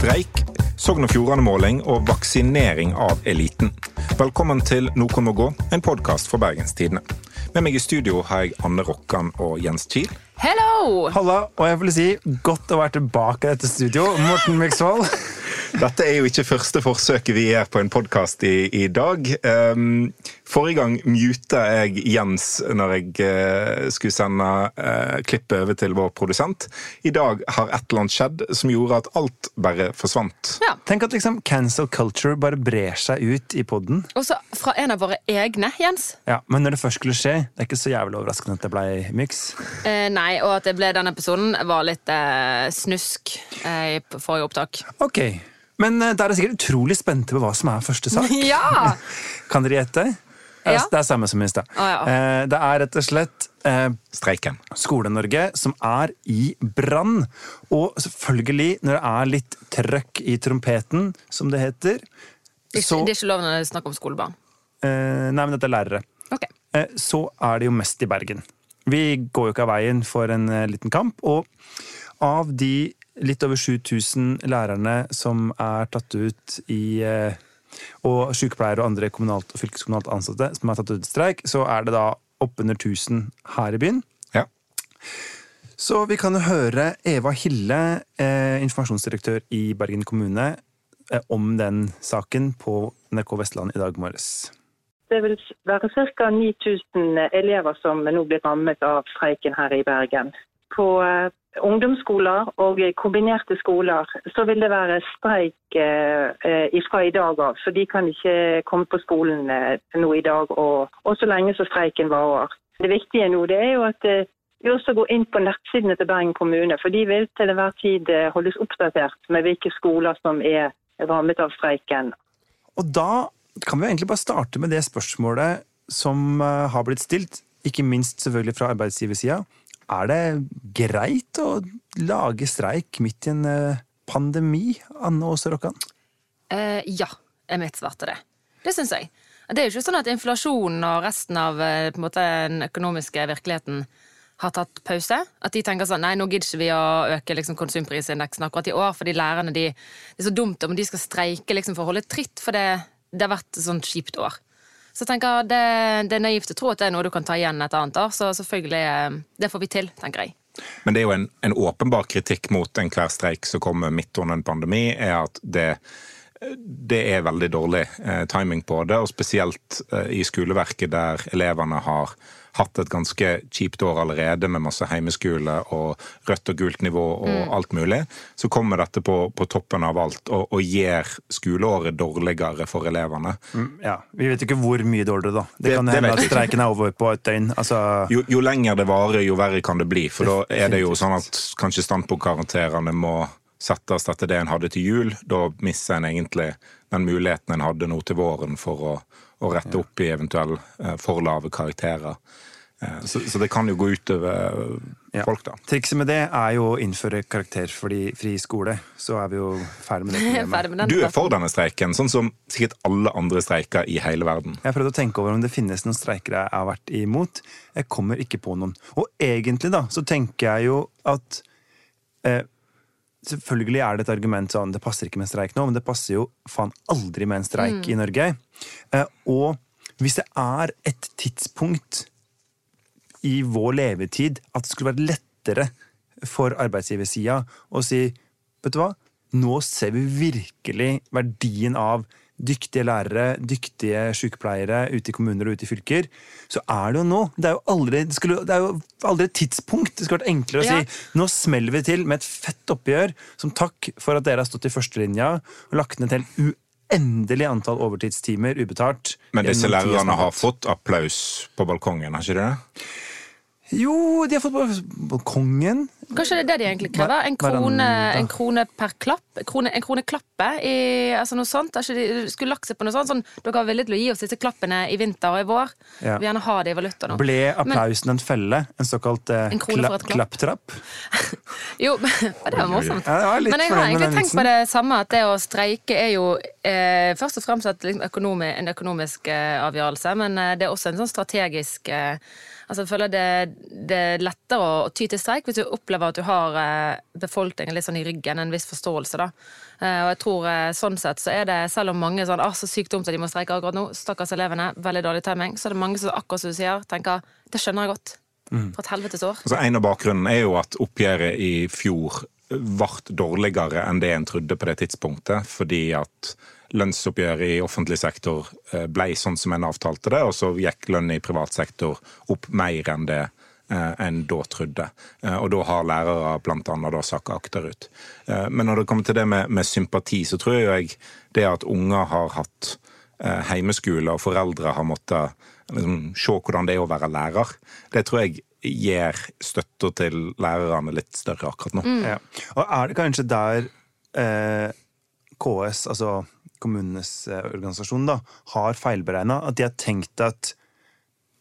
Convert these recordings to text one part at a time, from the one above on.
streik, Sogn og Fjordane-måling og vaksinering av eliten. Velkommen til Noen må gå, en podkast for Bergenstidene. Med meg i studio har jeg Anne Rokkan og Jens Kiel. Hello! Halla, og jeg vil si godt å være tilbake i dette studio. Morten Myksvold. Dette er jo ikke første forsøket vi gjør på en podkast i, i, dag. Um, forrige gang muta jeg Jens når jeg uh, skulle sende uh, klippet over til vår produsent. I dag har et eller annet skjedd som gjorde at alt bare forsvant. Ja. Tenk at liksom cancel culture bare brer seg ut i poden. Også fra en av våre egne, Jens. Ja, Men når det først skulle skje, det er ikke så jævlig overraskende at det ble myks. Eh, nei, og at det ble denne episoden, var litt eh, snusk eh, i forrige opptak. Ok, Men eh, dere er sikkert utrolig spente på hva som er første sak. ja! Kan dere gjette? Det er, Ja. det er samme som i stad. Ah, ja. Eh, Det er rett og slett eh, Streiken. Skole-Norge som er i brann. Og selvfølgelig, når det er litt trøkk i trompeten, som det heter Ikke, så, Det er ikke lov når det er snakk om skolebarn. eh, Nei, men dette er lærere. Ok. eh, så er det jo mest i Bergen. Vi går jo ikke av veien for en liten kamp, og av de litt over 7000 lærerne som er tatt ut i eh, Og sykepleiere og andre kommunalt og fylkeskommunalt ansatte som er tatt ut i streik, så er det da oppunder 1000 her i byen. Ja. Så vi kan jo høre Eva Hille, eh, informasjonsdirektør i Bergen kommune, eh, om den saken på NRK Vestland i dag morges. Det vil være ca. 9000 elever som nå blir rammet av streiken her i Bergen. På ungdomsskoler og kombinerte skoler så vil det være streik eh, fra i dag av. Så de kan ikke komme på skolen eh, nå i dag og, og så lenge så streiken varer. Det viktige nå det er jo at eh, vi også går inn på nettsidene til Bergen kommune. For de vil til enhver tid eh, holdes oppdatert med hvilke skoler som er rammet av streiken. Og da kan vi egentlig bare starte med det spørsmålet som eh, har blitt stilt, ikke minst selvfølgelig fra arbeidsgiversida. Er det greit å lage streik midt i en eh, pandemi, Anne Aase Rokkan? Eh, ja, er mitt svar til det. Det syns jeg. Det er jo ikke sånn at inflasjonen og resten av eh, måte, den økonomiske virkeligheten har tatt pause. At de tenker sånn nei, nå gidder ikke vi å øke liksom, konsumprisindeksen akkurat i år, fordi lærerne de, det er så dumt om de skal streike liksom, for å holde tritt, for det, det har vært et sånt kjipt år. Så jeg tenker det, det er naivt å tro at det er noe du kan ta igjen et annet år, så selvfølgelig, eh, det får vi til, tenker jeg. Men det er jo en, en åpenbar kritikk mot enhver streik som kommer midt under en pandemi, er at det, det er veldig dårlig eh, timing på det, og spesielt eh, i skoleverket der elevene har hatt et ganske kjipt år allerede med masse heimeskole og rødt og gult nivå og alt mulig, så kommer dette på, på toppen av alt og, og gjør skoleåret dårligere for elevene. Ja, Vi vet ikke hvor mye dårligere, da. Det, Det- kan hende at streiken er over på et døgn. Altså, Jo, jo lenger det varer, jo verre kan det bli. For da er det jo sånn at kanskje standpunktkarakterene må settes etter det en hadde til jul. Da mister en egentlig den muligheten en hadde nå til våren for å, å rette opp i eventuelle eh, for lave karakterer. Eh, Så, så det kan jo gå utover eh, Ja. folk, da. Trikset med det er jo å innføre karakterfri fri skole. Så er vi jo ferdig med det problemet. Ferdig med den Du er for denne streiken, sånn som sikkert alle andre streiker i hele verden. Jeg har prøvd å tenke over om det finnes noen streiker jeg har vært imot. Jeg kommer ikke på noen. Og egentlig da, så tenker jeg jo at eh, Selvfølgelig er det et argument sånn det passer ikke med streik nå, men det passer jo faen aldri med en streik i Norge. Eh, og hvis det er et tidspunkt i vår levetid at det skulle vært lettere for arbeidsgiversida å si Vet du hva? Nå ser vi virkelig verdien av dyktige lærere, dyktige sykepleiere ute i kommuner og ute i fylker. Så er det jo nå. Det er jo aldri, det skulle, det er jo aldri et tidspunkt. Det skulle vært enklere å Ja. si nå smeller vi til med et fett oppgjør som takk for at dere har stått i førstelinja og lagt ned et helt uendelig antall overtidstimer ubetalt. Men disse lærerne har fått applaus på balkongen, har ikke de det? Jo, de har fått på balkongen. Kanskje det er det de egentlig krever? En krone, en krone per klapp? Krone, en krone klappe? I, altså noe sånt? De skulle lagt seg på noe sånt? Sånn, dere var villige til å gi oss disse klappene i vinter og i vår. Ja. Vi gjerne ha det i valuta nå. Ble applausen en felle? En såkalt eh, En klapp. klapptrapp? Jo, men det var morsomt. Ja, det var Men jeg har egentlig tenkt på det samme, at det å streike er jo eh, først og fremst et, liksom, økonomi, en økonomisk eh, avgjørelse, men eh, det er også en sånn strategisk eh, Altså, jeg føler det, det er lettere å ty til streik hvis du opplever opplever at du har eh, befolkningen litt sånn i ryggen, en viss forståelse, da. Eh, og jeg tror eh, sånn sett så er det, selv om mange sånn ah, så sykt dumt at de må streike akkurat nå, stakkars elevene, veldig dårlig timing, så er det mange som akkurat som du sier, tenker det skjønner jeg godt. For et helvetes år. Altså, en av bakgrunnen er jo at oppgjøret i fjor ble dårligere enn det en trodde på det tidspunktet, fordi at lønnsoppgjøret i offentlig sektor ble sånn som en avtalte det, og så gikk lønnen i privat sektor opp mer enn det enn da trodde. Eh, Og da har lærere da sakka akterut. Eh, Men når det kommer til det med, med sympati, så tror jeg det at unger har hatt eh, heimeskole og foreldre har måttet liksom, se hvordan det er å være lærer, det tror jeg gir støtta til lærerne litt større akkurat nå. Ja. Og er det kanskje der eh, KS, altså kommunenes eh, organisasjon, da, har feilberegna? At de har tenkt at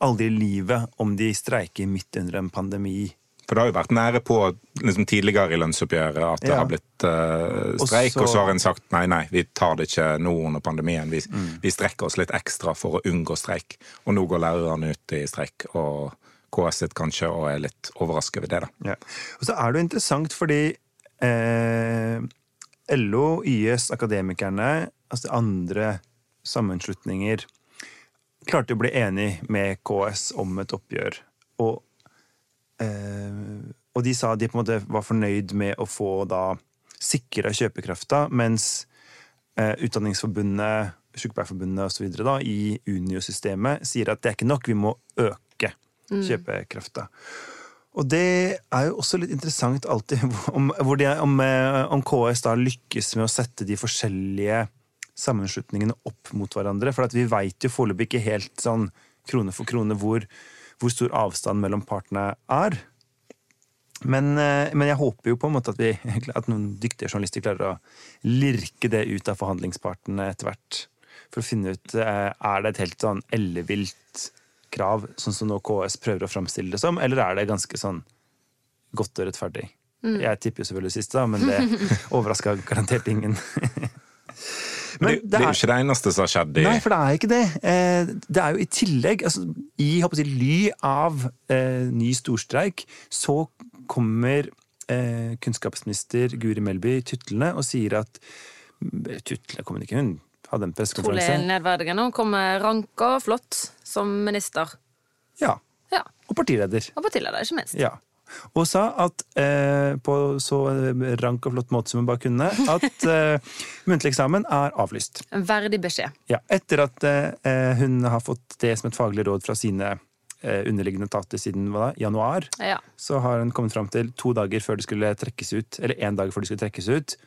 aldri i livet, om de streiker midt under en pandemi For det har jo vært nære på liksom, tidligere i lønnsoppgjøret at det Ja. har blitt uh, streik, og så... så- har en sagt nei, nei, vi tar det ikke nå under pandemien. Vi, Mm. vi strekker oss litt ekstra for å unngå streik. Og nå går lærerne ut i streik, og KS sitt kanskje, og er litt overrasket over det, da. Ja. Og så er det jo interessant fordi eh, LO, YS, Akademikerne, altså andre sammenslutninger, klarte å bli enig med KS om et oppgjør. Og, eh, og de sa de på en måte var fornøyd med å få da sikra kjøpekrafta, mens eh, Utdanningsforbundet, Sykepleierforbundet osv. i Unio-systemet sier at det er ikke nok, vi må øke kjøpekrafta. Og det er jo også litt interessant alltid om, om, eh, om KS da lykkes med å sette de forskjellige sammenslutningene opp mot hverandre. For at vi veit jo foreløpig ikke helt sånn krone for krone hvor, hvor stor avstand mellom partene er. Men, eh, men jeg håper jo på en måte at, vi, at noen dyktige journalister klarer å lirke det ut av forhandlingspartene etter hvert. For å finne ut eh, er det et helt sånn ellevilt krav, sånn som nå KS prøver å framstille det som, eller er det ganske sånn godt og rettferdig? Jeg tipper jo selvfølgelig sist, da, men det overraska garantert ingen. Men det, det er jo ikke det eneste som har skjedd i Nei, for det er ikke det. Eh, Det er jo i tillegg, altså, i håper jeg, ly av eh, ny storstreik, så kommer eh, kunnskapsminister Guri Melby tutlende og sier at Tutlende kom ikke, hun hadde en Trolig pressekonferanse. nedverdigende. Hun kom ranka og flott som minister. Ja. Ja. Og partileder. Og partileder, ikke minst. Ja. Og sa at eh, på så rank og flott måte som hun bare kunne, at eh, muntlig eksamen er avlyst. En verdig beskjed. Ja, etter at eh, hun har fått det som et faglig råd fra sine eh, underliggende etater siden da, januar, Ja. så har hun kommet fram til to dager før det skulle trekkes ut, eller én dag før det skulle trekkes ut,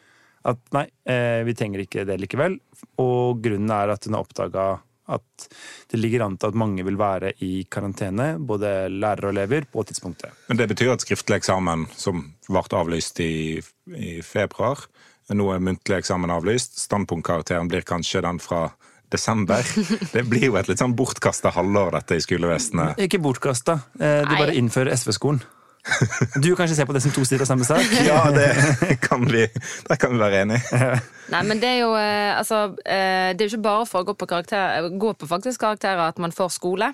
at nei, eh, vi trenger ikke det likevel. Og grunnen er at hun har oppdaga at det ligger an til at mange vil være i karantene, både lærere og elever, på tidspunktet. Men det betyr at skriftlig eksamen, som ble avlyst i, i februar, nå er muntlig eksamen avlyst. Standpunktkarakteren blir kanskje den fra desember. Det blir jo et litt sånn bortkasta halvår, dette i skolevesenet. Ikke bortkasta. Eh, du bare innfører SV-skolen. Du kanskje ser på det som to sider av samme sak? Ja, det kan vi, der kan vi være enige. Nei, men det er jo eh, altså eh, Det er jo ikke bare for å gå på, karakter, gå på faktisk karakterer at man får skole.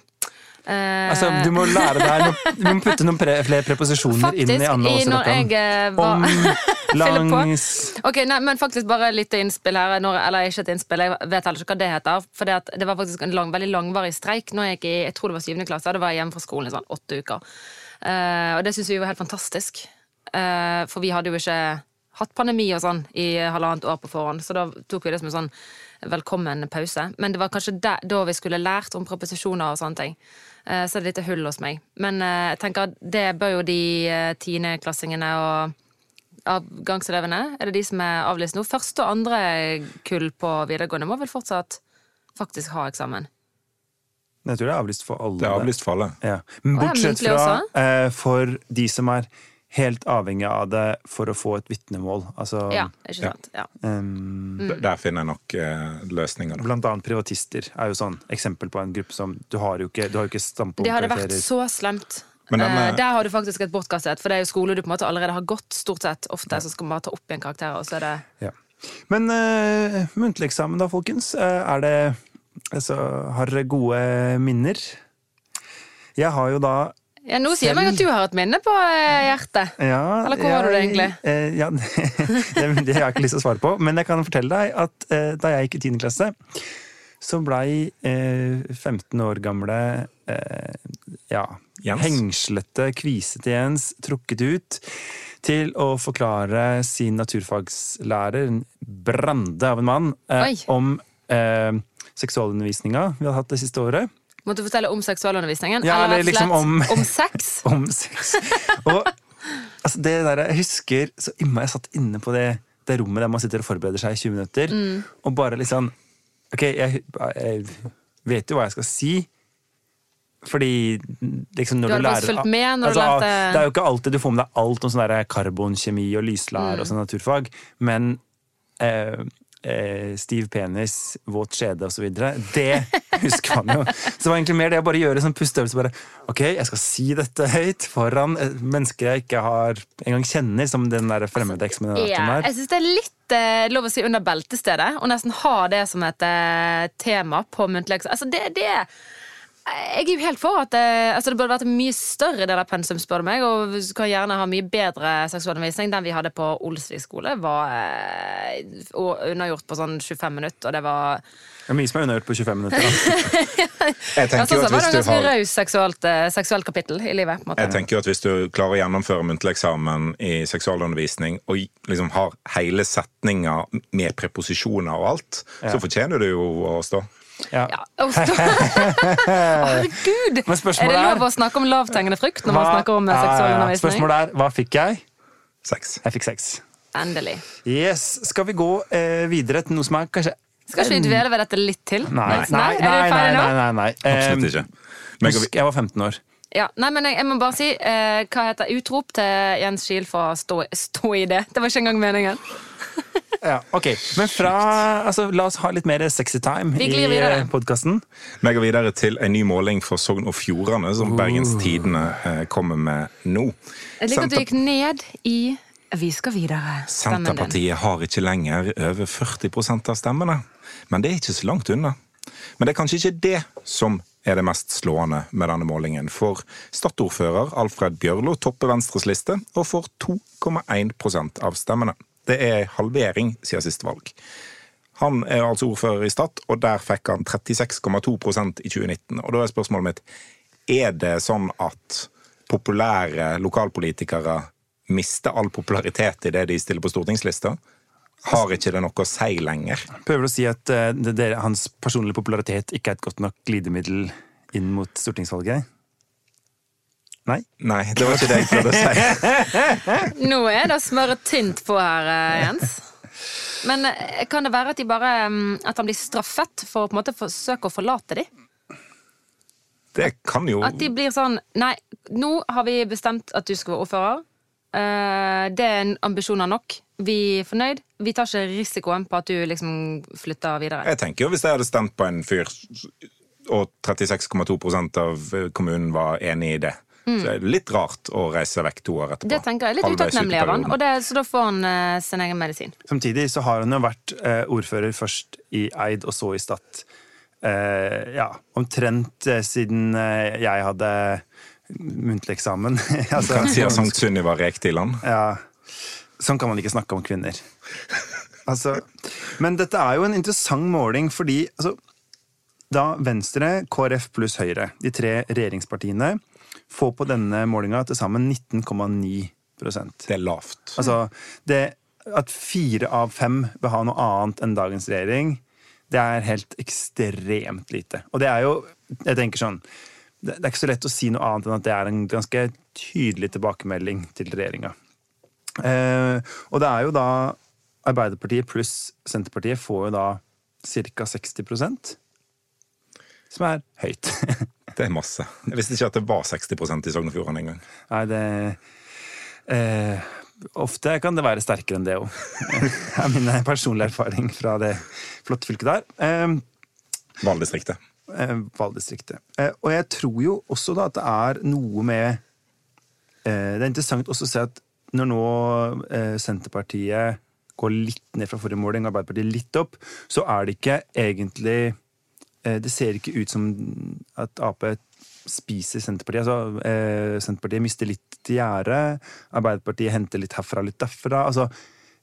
Uh, Altså, du må lære deg Du må putte noen pre, flere preposisjoner faktisk, inn i andre var Om, langs Ok, nei, men faktisk bare litt innspill her. Når, eller ikke et innspill, jeg vet heller ikke hva det heter. For det, at det var faktisk en lang, veldig langvarig streik. Når jeg gikk i jeg tror det var syvende klasse, da var hjemme fra skolen i sånn åtte uker. Eh, og det syns vi var helt fantastisk. Eh, for vi hadde jo ikke hatt pandemi og sånn i halvannet år på forhånd, så da tok vi det som en sånn velkommen pause. Men det var kanskje da, da vi skulle lært om proposisjoner og sånne ting. Eh, så det er et lite hull hos meg. Men jeg tenker at det bør jo de tiendeklassingene og avgangselevene, er det de som er avlyst nå? Første og andre kull på videregående må vel fortsatt faktisk ha eksamen? Jeg tror det er avlyst for alle. Det er avlyst for alle. Ja. Men bortsett fra eh, for de som er helt avhengig av det for å få et vitnemål. Altså Ja, ikke sant? Ja. Um, Mm. Der finner jeg nok eh, løsninger. Da. Blant annet privatister er jo sånn eksempel på en gruppe som Du har jo ikke, du har jo ikke Det hadde vært så slemt. Men denne- Eh, der har du faktisk et bortkastet, for det er jo skole du på en måte allerede har gått, stort sett. Ofte så skal man bare ta opp igjen karakterer, og så er det Ja. Men uh, muntlig eksamen da, folkens. Uh, er det Altså, har dere gode minner? Jeg har jo da Ja, Nå sier meg at du har et minne på eh, hjertet. Ja, Eller hvor har du det egentlig? eh, ja, det, det har jeg ikke lyst til å svare på, men jeg kan fortelle deg at eh, da jeg gikk i 10. klasse, så blei eh, 15 år gamle eh, ja, Jens? hengslete, kvisete Jens trukket ut til å forklare sin naturfagslærer, en brande av en mann, eh, Oi. om eh, seksualundervisninga vi har hatt det siste året. Måtte du fortelle om seksualundervisningen? Ja, eller eller liksom om- om sex? om sex. Og altså, det der, jeg husker så innmari jeg satt inne på det, det rommet der man sitter og forbereder seg i 20 minutter, Mm. og bare liksom Ok, jeg, jeg vet jo hva jeg skal si. Fordi liksom når Du du, hadde lærer fulgt med når du altså, lærte- Det er jo ikke alltid du får med deg alt om sånn karbonkjemi og lyslære Mm. og sånn naturfag, men eh, eh, stiv penis, våt skjede videre, det husker man jo. Så det var egentlig mer det å bare gjøre sånn pusteøvelse. Bare, ok, jeg skal si dette høyt foran eh, mennesker jeg ikke har engang kjenner, som den der fremmede eksaminatoren er. jeg synes det er litt eh, lov å si under beltestedet, og nesten ha det som et eh, tema på muntlig. Altså, det, det jeg er jo helt for at det, altså det burde vært en mye større del av pensum, spør du meg, og du kan gjerne ha mye bedre seksualundervisning. Den vi hadde på Olsvik skole, var eh, og undergjort på sånn 25 minutter, og det var Det er mye som er undergjort på 25 minutter. Da. Jeg tenker jo sett at hvis du har raus seksuelt, eh, seksuelt kapittel i livet. på en måte. Jeg tenker jo at Hvis du klarer å gjennomføre muntlig eksamen i seksualundervisning og liksom har hele setninger med preposisjoner og alt, så fortjener du jo å stå. Ja. Ja, Herregud! Men Er det er- lov å snakke om lavthengende frukt når man snakker om eh, seksualundervisning? Spørsmålet er hva fikk jeg? Sex. Jeg fikk seks. Endelig. Yes, Skal vi gå eh, videre til noe som er kanskje Skal ikke vi dvele ved dette litt til? Nei, nei, nei. nei, nei, nei, nei. Absolutt ikke. Men, husk, Jeg var 15 år. Ja, nei, men jeg, jeg må bare si eh, hva heter utrop til Jens Kiel for å stå, stå i det. Det var ikke engang meningen. Ja, ok. Men fra altså, La oss ha litt mer sexy time Vi i glir videre. podkasten. Vi går videre til en ny måling for Sogn og Fjordane, som Bergens Tidende eh, kommer med nå. Jeg liker at du gikk ned i Vi skal videre. Stemmen din. Senterpartiet har ikke lenger over 40% av stemmene. Men det er ikke så langt unna. Men det er kanskje ikke det som er det mest slående med denne målingen. For Stad-ordfører Alfred Bjørlo topper Venstres liste og får 2,1% av stemmene. Det er halvering siden siste valg. Han er altså ordfører i Stad, og der fikk han 36,2% i 2019. Og da er spørsmålet mitt er det sånn at populære lokalpolitikere mister all popularitet i det de stiller på stortingslista? Har ikke det noe å si lenger? Prøver du å si at uh, det, det, hans personlige popularitet ikke er et godt nok glidemiddel inn mot stortingsvalget? Nei? Nei, det var ikke det jeg prøvde å si. Nå er det smøret tynt på her, eh, Jens. Men eh, kan det være at, de bare, mm, at han blir straffet for å på en måte forsøke å forlate dem? Det kan jo At de blir sånn Nei, nå har vi bestemt at du skal være ordfører. Eh, det er ambisjoner nok. Vi er fornøyd. Vi tar ikke risikoen på at du liksom flytter videre. Jeg tenker jo Hvis jeg hadde stemt på en fyr, og 36,2% av kommunen var enig i det, så det er litt rart å reise vekk to år etterpå. Mm. Det tenker jeg litt utakknemlig av han, og det, så da får han uh, sin egen medisin. Samtidig så har han jo vært uh, ordfører først i Eid og så i Stad. Uh, ja, omtrent siden jeg hadde muntlig eksamen. altså, at Sankt Sunniva rek til han. Ja, sånn kan man ikke snakke om kvinner. Altså, men dette er jo en interessant måling, fordi altså, da Venstre, KrF pluss Høyre, de tre regjeringspartiene, får på denne målinga til sammen 19,9% Det er lavt. Altså, det, at fire av fem vil ha noe annet enn dagens regjering, det er helt ekstremt lite. Og det er jo Jeg tenker sånn Det, det er ikke så lett å si noe annet enn at det er en ganske tydelig tilbakemelding til regjeringa. Eh, og det er jo da Arbeiderpartiet pluss Senterpartiet får jo da ca. 60% som er høyt. Det er masse. Jeg visste ikke at det var 60% i Sogn og Fjordane engang. Nei, det eh, Ofte kan det være sterkere enn det òg. Det er min personlige erfaring fra det flotte fylket der. Eh, Valgdistriktet. eh, valgdistriktet. Eh, og jeg tror jo også da at det er noe med eh, Det er interessant også å se at når nå eh, Senterpartiet går litt ned fra forrige måling, Arbeiderpartiet litt opp, så er det ikke egentlig eh, Det ser ikke ut som at Ap spiser Senterpartiet. Altså, eh, Senterpartiet mister litt gjerde. Arbeiderpartiet henter litt herfra, litt derfra. Altså,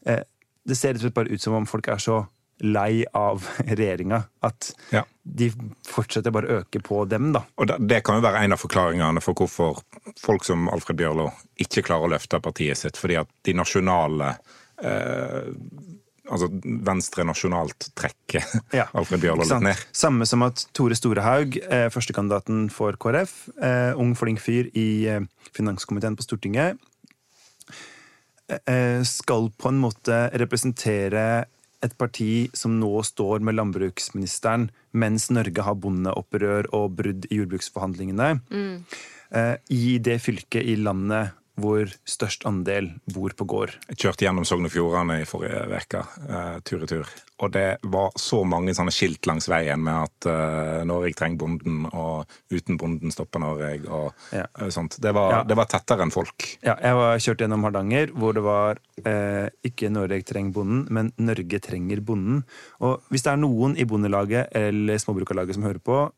eh, det ser slett bare ut som om folk er så lei av regjeringa at Ja. de fortsetter bare å øke på dem, da. Og det, det kan jo være en av forklaringene for hvorfor folk som Alfred Bjørlo ikke klarer å løfte partiet sitt, fordi at de nasjonale eh, Altså Venstre nasjonalt trekker Ja, Alfred Bjørlo litt ned. Samme som at Tore Storehaug, eh, førstekandidaten for KrF, eh, ung, flink fyr i eh, finanskomiteen på Stortinget, eh, skal på en måte representere et parti som nå står med landbruksministeren, mens Norge har bondeopprør og brudd i jordbruksforhandlingene, eh, i det fylket i landet hvor størst andel bor på gård. Jeg kjørte gjennom Sogn og Fjordane i forrige uke, uh, tur i tur. Og det var så mange sånne skilt langs veien med at eh, Norge trenger bonden, og uten bonden stopper Norge, og Ja. eh, sånt. Det var, Ja. det var tettere enn folk. Ja, jeg var kjørt gjennom Hardanger, hvor det var eh, ikke 'Norge trenger bonden', men 'Norge trenger bonden'. Og hvis det er noen i Bondelaget eller Småbrukarlaget som hører på,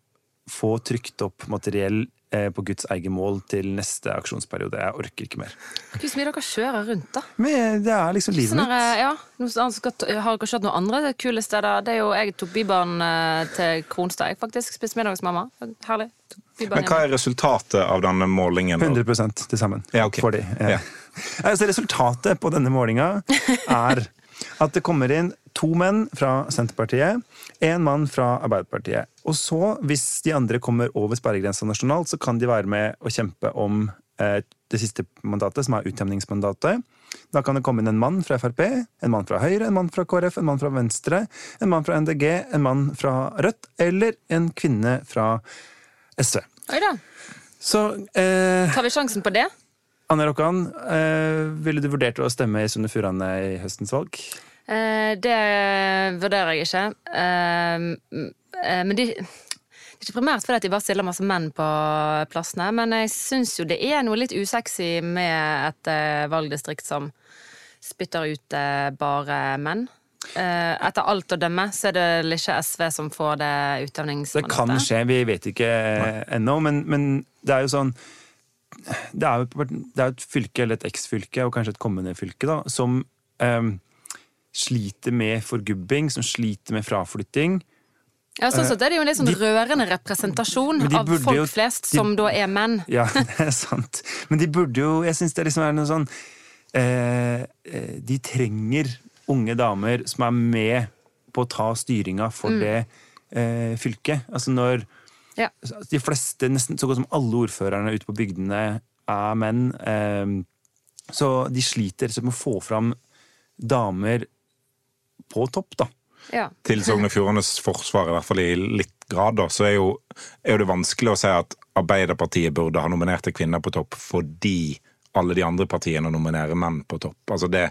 få trykt opp materiell eh, på Guds eget mål til neste aksjonsperiode. Jeg orker ikke mer. Hvor mye dere kjører rundt, da. Men det er liksom livet Sånn mitt. ja, noe annet skal, har dere kjørt noen andre kule steder? Det er jo, Jeg tok Bybanen eh, til Kronstad, jeg faktisk. Spiste middag hos mamma. Herlig. Bybanen Men hva er resultatet av denne målingen? da? 100 til sammen. Ja, okay. For de. Ja. Ja. Altså, resultatet på denne målinga er at det kommer inn to menn fra Senterpartiet, én mann fra Arbeiderpartiet. Og så, hvis de andre kommer over sperregrensa nasjonalt, så kan de være med og kjempe om eh, det siste mandatet, som er utjevningsmandatet. Da kan det komme inn en mann fra Frp, en mann fra Høyre, en mann fra KrF, en mann fra Venstre, en mann fra NDG, en mann fra Rødt, eller en kvinne fra SV. Oi da. Så eh, Tar vi sjansen på det? Anne Rokkan, eh, ville du vurdert å stemme i Sunne Furane i høstens valg? Eh, det vurderer jeg ikke. Eh, eh, men de, det er ikke primært fordi at de bare stiller masse menn på plassene, men jeg syns jo det er noe litt usexy med et valgdistrikt som spytter ut bare menn. Etter alt å dømme så er det ikke SV som får det Det kan skje, vi vet ikke ennå, men, men det er jo sånn det er jo det er et fylke, eller et eks-fylke, og kanskje et kommende fylke, da, som eh, sliter med forgubbing, som sliter med fraflytting. Ja, sånn sett er det jo en litt sånn De- rørende representasjon av folk jo- flest, de- som da er menn. Ja, det er sant. Men de burde jo Jeg syns det liksom er noe sånn eh, eh, De trenger unge damer som er med på å ta styringa for det eh, fylket. Altså når Ja. de fleste, nesten så godt som alle ordførerne ute på bygdene er menn, eh, så de sliter med å få fram damer på topp, da. Ja. Til Sogn og Fjordanes forsvar, i hvert fall i litt grad, da, så er jo, er jo det vanskelig å si at Arbeiderpartiet burde ha nominerte kvinner på topp fordi alle de andre partiene å nominere menn på topp. Altså det,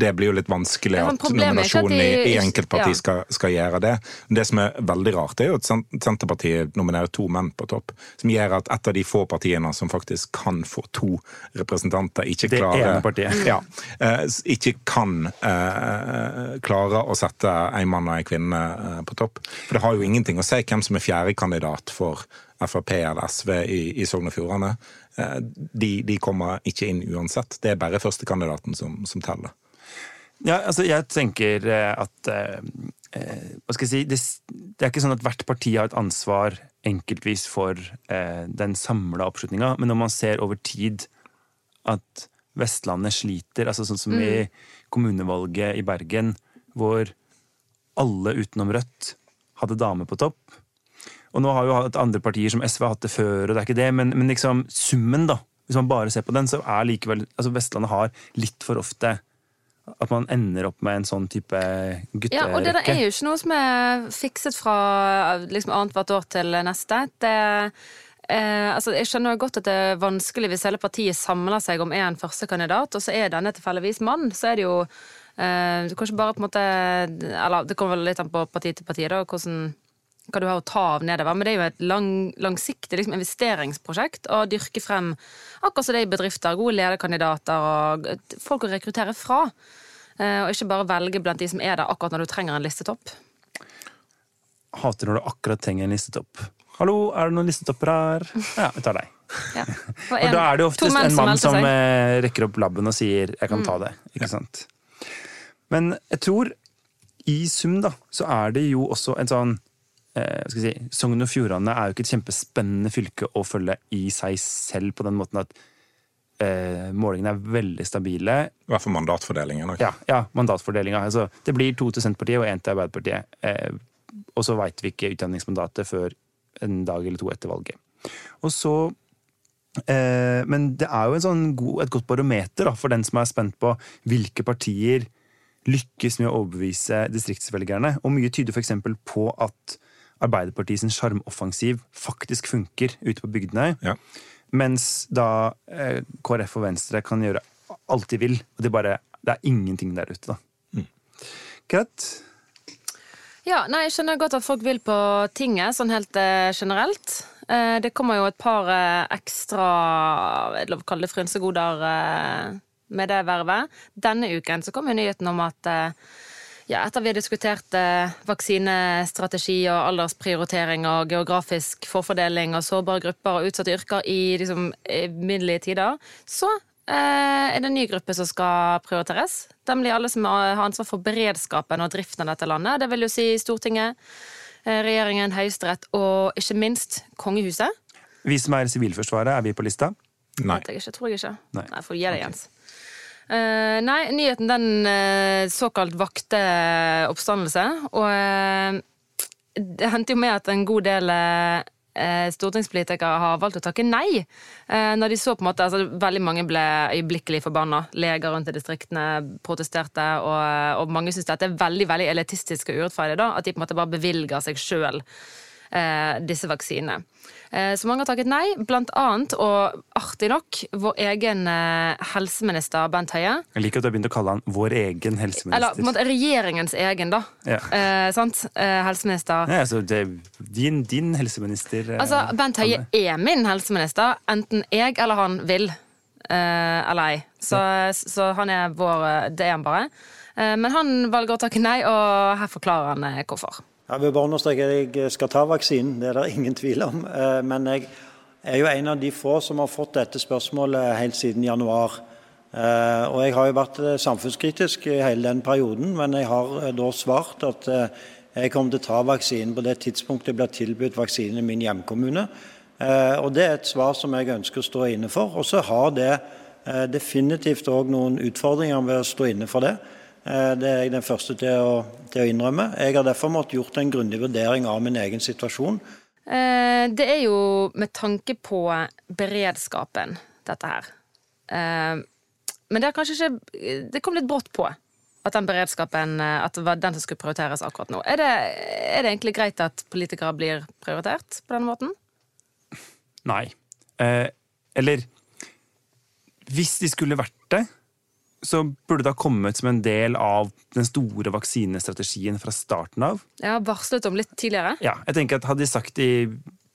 det blir jo litt vanskelig at er at nominasjonen i, de- i enkeltparti ja. skal, skal gjøre det. Det som er veldig rart, er jo at Senterpartiet nominerer to menn på topp. Som gjør at et av de få partiene som faktisk kan få to representanter, ikke Det klarer. Ja, eh, ikke kan eh, klare å sette en mann og en kvinne eh, på topp. For det har jo ingenting å si hvem som er fjerdekandidat for Frp eller SV i, i Sogn og Fjordane. Eh, de, de kommer ikke inn uansett. Det er bare førstekandidaten som, som teller. Ja, altså jeg tenker eh, at eh, eh, Hva skal jeg si det, det er ikke sånn at hvert parti har et ansvar enkeltvis for eh, den samla oppslutninga, men når man ser over tid at Vestlandet sliter, altså sånn som i kommunevalget i Bergen, hvor alle utenom Rødt hadde dame på topp. Og nå har jo hatt andre partier som SV har hatt det før, og det er ikke det, men, men liksom summen, da. Hvis man bare ser på den, så er likevel altså Vestlandet har litt for ofte at man ender opp med en sånn type gutterekke. Ja, og det der er jo ikke noe som er fikset fra liksom annethvert år til neste. Det, eh, altså, jeg skjønner godt at det er vanskelig hvis hele partiet samler seg om én førstekandidat, og så er denne tilfeldigvis mann. Så er det jo eh, kanskje bare på en måte Eller det kommer vel litt an på parti til parti, da, hvordan hva du har å ta av nedover, men det er jo et lang, langsiktig liksom, investeringsprosjekt å dyrke frem akkurat som det er i bedrifter, gode lederkandidater og folk å rekruttere fra. Eh, Og ikke bare velge blant de som er der akkurat når du trenger en listetopp. Hater når du akkurat trenger en listetopp. 'Hallo, er det noen listetoppere her?' Ja, vi tar deg. Ja. Og da er det oftest en mann som, som eh, rekker opp labben og sier 'jeg kan ta det'. Ikke sant? Men jeg tror i sum da, så er det jo også en sånn si, Sogn og Fjordane er jo ikke et kjempespennende fylke å følge i seg selv, på den måten at eh, målingene er veldig stabile. I hvert fall mandatfordelingen. Ja, ja mandatfordelinga. Altså, det blir to til Senterpartiet og én til Arbeiderpartiet. Eh, og så veit vi ikke utdanningsmandatet før en dag eller to etter valget. Og så eh, Men det er jo en sånn god, et godt barometer da, for den som er spent på hvilke partier lykkes med å overbevise distriktsvelgerne. Og mye tyder f.eks. på at Arbeiderpartiets sjarmoffensiv faktisk funker ute på bygdene. Ja. Mens da eh, KrF og Venstre kan gjøre alt de vil, og de bare, det er ingenting der ute, da. Greit. Ja, nei, Jeg skjønner godt at folk vil på tinget, sånn helt eh, generelt. Eh, det kommer jo et par eh, ekstra jeg lov å kalle det frynsegoder eh, med det vervet. Denne uken så kom jo nyheten om at eh, ja, etter vi har diskutert eh, vaksinestrategi og aldersprioritering og geografisk forfordeling og sårbare grupper og utsatte yrker i liksom, middelige tider, så eh, er det en ny gruppe som skal prioriteres. Nemlig alle som har ansvar for beredskapen og driften av dette landet. Det vil jo si Stortinget, eh, regjeringen, Høyesterett og ikke minst kongehuset. Vi som er i Sivilforsvaret, er vi på lista? Nei. Vet jeg ikke, tror jeg ikke. Nei. Nei, får du gi deg, Jens. Eh, nei, nyheten den uh, såkalt vakte oppstandelse, og uh, det hendte jo med at en god del stortingspolitikere har valgt å takke nei. når de så på en måte, altså Veldig mange ble øyeblikkelig forbanna. Leger rundt i distriktene protesterte, og, og mange syns dette er veldig veldig elitistisk og urettferdig. da, At de på en måte bare bevilger seg sjøl eh, disse vaksinene. Eh, så mange har takket nei, blant annet, og artig nok, vår egen eh, helseminister Bent Høie. Jeg liker at du har begynt å kalle han vår egen Eller på en helseminister. måte regjeringens egen, da. Ja. Eh, sant? Eh, helseminister. Ja, altså, det, din, din helseminister Altså, Bent Høie er min helseminister, enten jeg eller han vil. Eh, eller ei. Så, så han er vår Det er han bare. Eh, men han velger å takke nei, og her forklarer han hvorfor. Jeg vil bare understreke at jeg skal ta vaksinen, det er det ingen tvil om. Eh, Men jeg er jo en av de få som har fått dette spørsmålet helt siden januar. Eh, Og jeg har jo vært eh, samfunnskritisk i hele den perioden, men jeg har da svart at jeg kommer til å ta vaksinen på det tidspunktet det blir tilbudt vaksinen i min hjemkommune. Og det er et svar som jeg ønsker å stå inne for. Og så har det definitivt òg noen utfordringer ved å stå inne for det. Eh, Det er jeg den første til å, til å innrømme. Jeg har derfor måttet gjort en grundig vurdering av min egen situasjon. Eh, Det er jo med tanke på beredskapen, dette her. Eh, Men det er kanskje ikke Det kom litt brått på at den beredskapen At det var den som skulle prioriteres akkurat nå. Er det, er det egentlig greit at politikere blir prioritert på den måten? Nei. Eh, eller Hvis de skulle vært det, så burde det ha kommet som en del av den store vaksinestrategien fra starten av. Har varslet om litt tidligere. Ja, jeg tenker at Hadde de sagt i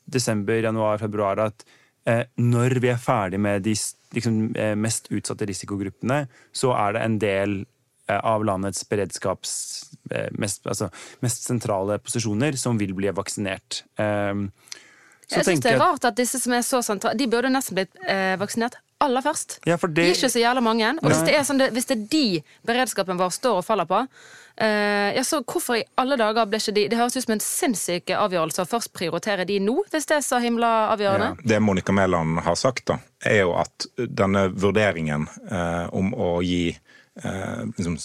desember, januar, februar at eh, når vi er ferdig med de liksom, eh, mest utsatte risikogruppene, så er det en del eh, av landets beredskaps... Eh, mest, altså, mest sentrale posisjoner som vil bli vaksinert. Eh, så Jeg synes det er rart at disse som er så sentrale, de burde nesten blitt eh, vaksinert aller først. Ja, for De det, er ikke så jævla mange. Og hvis det, sånn, det- hvis det er de beredskapen vår står og faller på, eh, ja, så hvorfor i alle dager ble ikke de Det høres ut som en sinnssyk avgjørelse å først prioritere de nå, hvis det er så himla avgjørende. Ja. Det Monica Mæland har sagt, da, er jo at denne vurderingen eh, om å gi eh, liksom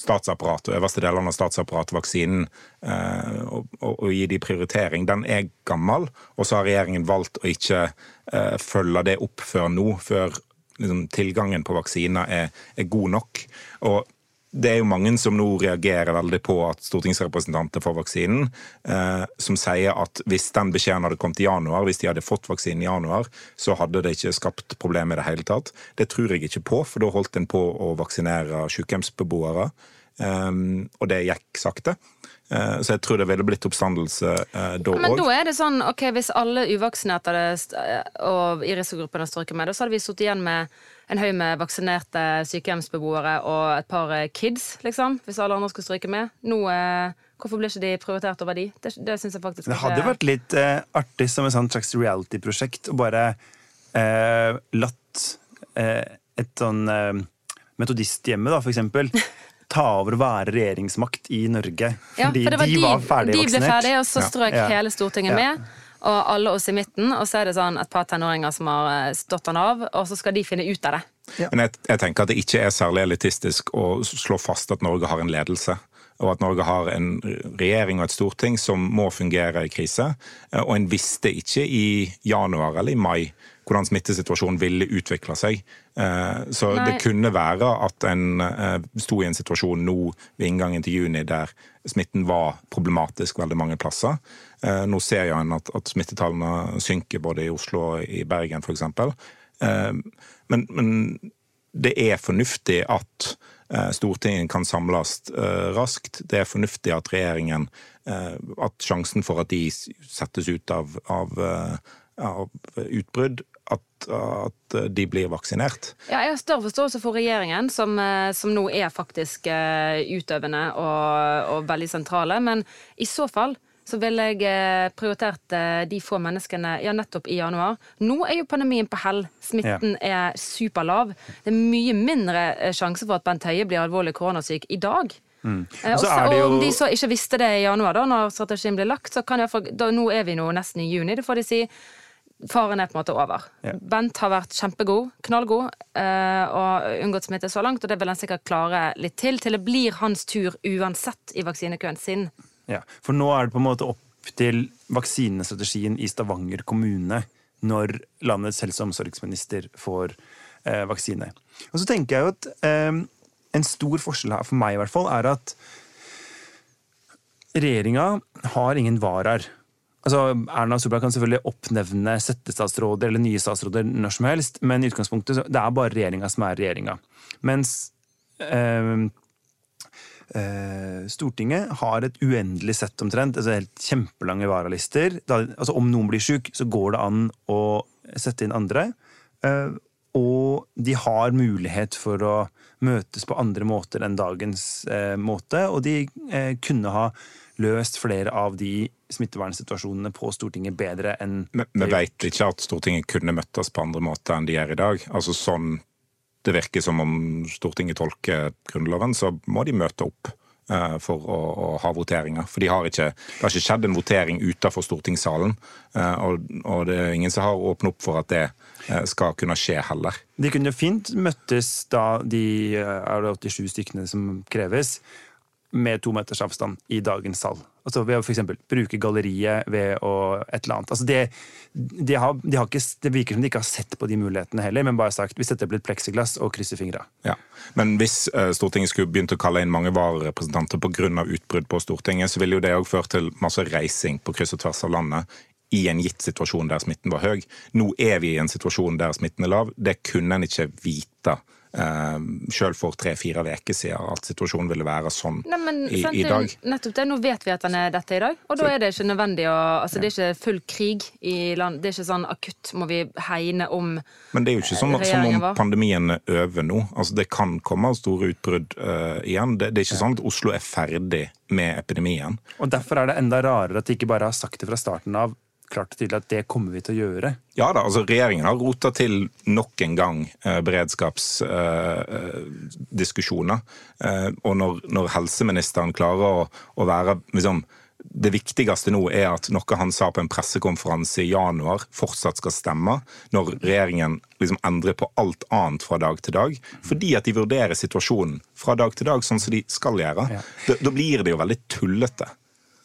statsapparatet øverste delene av statsapparatet vaksinen eh, og, og, og gi de prioritering, den er gammel. Og så har regjeringen valgt å ikke eh, følge det opp før nå, før liksom, tilgangen på vaksiner er, er god nok. Og det er jo mange som nå reagerer veldig på at stortingsrepresentanter får vaksinen, eh, som sier at hvis den beskjeden hadde kommet i januar, hvis de hadde fått vaksinen i januar, så hadde det ikke skapt problemer i det hele tatt. Det tror jeg ikke på, for da holdt en på å vaksinere sykehjemsbeboere. Eh, og det gikk sakte. Eh, så jeg tror det ville blitt oppstandelse eh, da Men òg. da er det sånn, ok, hvis alle uvaksinerte og i risikogruppen hadde strøket med, da så hadde vi sittet igjen med en haug med vaksinerte sykehjemsbeboere og et par eh, kids, liksom, hvis alle andre skulle stryke med. Nå eh, Hvorfor blir ikke de prioritert over de? Det, det synes jeg faktisk Det hadde vært litt eh, artig som et sånt slags reality-prosjekt å bare eh, latt eh, et sånn eh, metodisthjemme, da, for eksempel, ta over og være regjeringsmakt i Norge. Ja, Fordi for det var de, var ferdigvaksinert. de ble ferdige, og så strøk Ja. hele Stortinget Ja. med. Og alle oss i midten, og så er det sånn et par tenåringer som har eh, stått han av, og så skal de finne ut av det. Men jeg, jeg tenker at det ikke er særlig elitistisk å slå fast at Norge har en ledelse. Og at Norge har en regjering og et storting som må fungere i krise. Eh, Og en visste ikke i januar eller i mai hvordan smittesituasjonen ville utvikla seg. Eh, Så Nei. det kunne være at en eh, sto i en situasjon nå ved inngangen til juni der smitten var problematisk veldig mange plasser. Eh, Nå ser jo en at, at smittetallene synker både i Oslo og i Bergen f.eks. Men, men det er fornuftig at Stortinget kan samles raskt. Det er fornuftig at regjeringen At sjansen for at de settes ut av, av utbrudd, at, at de blir vaksinert. Ja, jeg har større forståelse for regjeringen, som, eh, som nå er faktisk eh, utøvende og, og veldig sentrale. Men i så fall så ville jeg eh, prioritert eh, de få menneskene ja, nettopp i januar. Nå er jo pandemien på hell. Smitten er superlav. Det er mye mindre eh, sjanse for at Bent Høie blir alvorlig koronasyk i dag. Mm. Og også- Og om de så ikke visste det i januar, da når strategien ble lagt, så kan da, nå er vi nå nesten i juni. Det får de si faren er på en måte over. Ja. Bent har vært kjempegod, knallgod, eh, og unngått smitte så langt, og det vil han sikkert klare litt til, til det blir hans tur uansett i vaksinekøen sin. Ja, for nå er det på en måte opp til vaksinestrategien i Stavanger kommune når landets helse- og omsorgsminister får eh, vaksine. Og så tenker jeg jo at eh, en stor forskjell her, for meg i hvert fall, er at regjeringa har ingen varaer. Altså, Erna Solberg kan selvfølgelig oppnevne settestatsråder eller nye statsråder når som helst, men i utgangspunktet så det er bare regjeringa som er regjeringa. Mens eh, eh, Stortinget har et uendelig sett omtrent, altså helt kjempelange varalister. Da, altså Om noen blir syk, så går det an å sette inn andre. Eh, og de har mulighet for å møtes på andre måter enn dagens eh, måte. Og de eh, kunne ha løst flere av de smittevernsituasjonene på Stortinget bedre enn Men vi vet ikke at Stortinget kunne møttes på andre måter enn de gjør i dag. Altså sånn Det virker som om Stortinget tolker Grunnloven, så må de møte opp eh, for å, å ha voteringer. For de har ikke, det har ikke skjedd en votering utenfor stortingssalen. eh, og, og det er ingen som har åpnet opp for at det eh, skal kunne skje heller. De kunne fint møttes da de eh, er det 87 stykkene som kreves, med to meters avstand i dagens sal. Altså ved å eksempel bruke galleriet ved å et eller annet. Altså det, de har, de har ikke, det virker som de ikke har sett på de mulighetene heller, men bare sagt vi setter opp litt pleksiglass og krysser fingra. Ja. Men hvis uh, Stortinget skulle begynt å kalle inn mange vararepresentanter pga. utbrudd på Stortinget, så ville jo det òg ført til masse reising på kryss og tvers av landet i en gitt situasjon der smitten var høy. Nå er vi i en situasjon der smitten er lav. Det kunne en ikke vite uh, sjøl for tre-fire uker siden at situasjonen ville være sånn Nei, men, i, sant, i dag. Nettopp det. Nå vet vi at den er dette i dag, og da er det ikke nødvendig å Altså, det er ikke full krig i land. Det er ikke sånn akutt må vi hegne om Men det er jo ikke sånn, som om var. pandemien er over nå. Altså, det kan komme store utbrudd uh, igjen. Det, det er ikke sånn at Oslo er ferdig med epidemien. Og derfor er det enda rarere at de ikke bare har sagt det fra starten av, klart og tydelig at det kommer vi til å gjøre. Ja da, altså Regjeringen har rota til nok en gang eh, beredskapsdiskusjoner. Eh, og når, når helseministeren klarer å, å være liksom, Det viktigste nå er at noe han sa på en pressekonferanse i januar, fortsatt skal stemme. Når regjeringen liksom endrer på alt annet fra dag til dag. Fordi at de vurderer situasjonen fra dag til dag, sånn som de skal gjøre. Ja. Da, da blir det jo veldig tullete.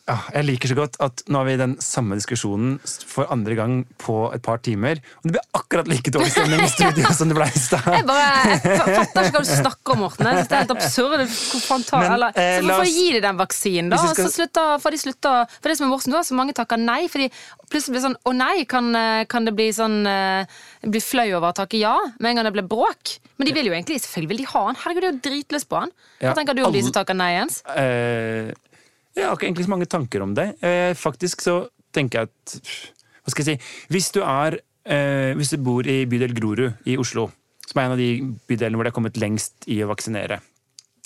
Ja, jeg liker så godt at nå har vi den samme diskusjonen for andre gang på et par timer. Og det blir akkurat like dårlig stemning i studio som det ble i stad. Jeg bare, jeg fatter ikke hva du snakker om, Morten. Jeg synes det er helt absurd. Hvor faen tar, Men, eller, eh, så Hvorfor oss- gi de den vaksinen, da? Skal... så slutter, får de slutte å- For det som er morsomt, så mange takker nei. Fordi plutselig blir det sånn Å nei, kan, eh, kan det bli sånn eh, Bli flau over å takke ja med en gang det blir bråk? Men de vil jo egentlig Selvfølgelig vil de ha han. Herregud, de er jo dritlyst på han. Ja, Hva tenker du om de alle- som takker nei, Jens? Eh, jeg har ikke egentlig så mange tanker om det. Eh, faktisk så tenker jeg at Hva skal jeg si? Hvis du er eh, Hvis du bor i bydel Grorud i Oslo, som er en av de bydelene hvor det har kommet lengst i å vaksinere,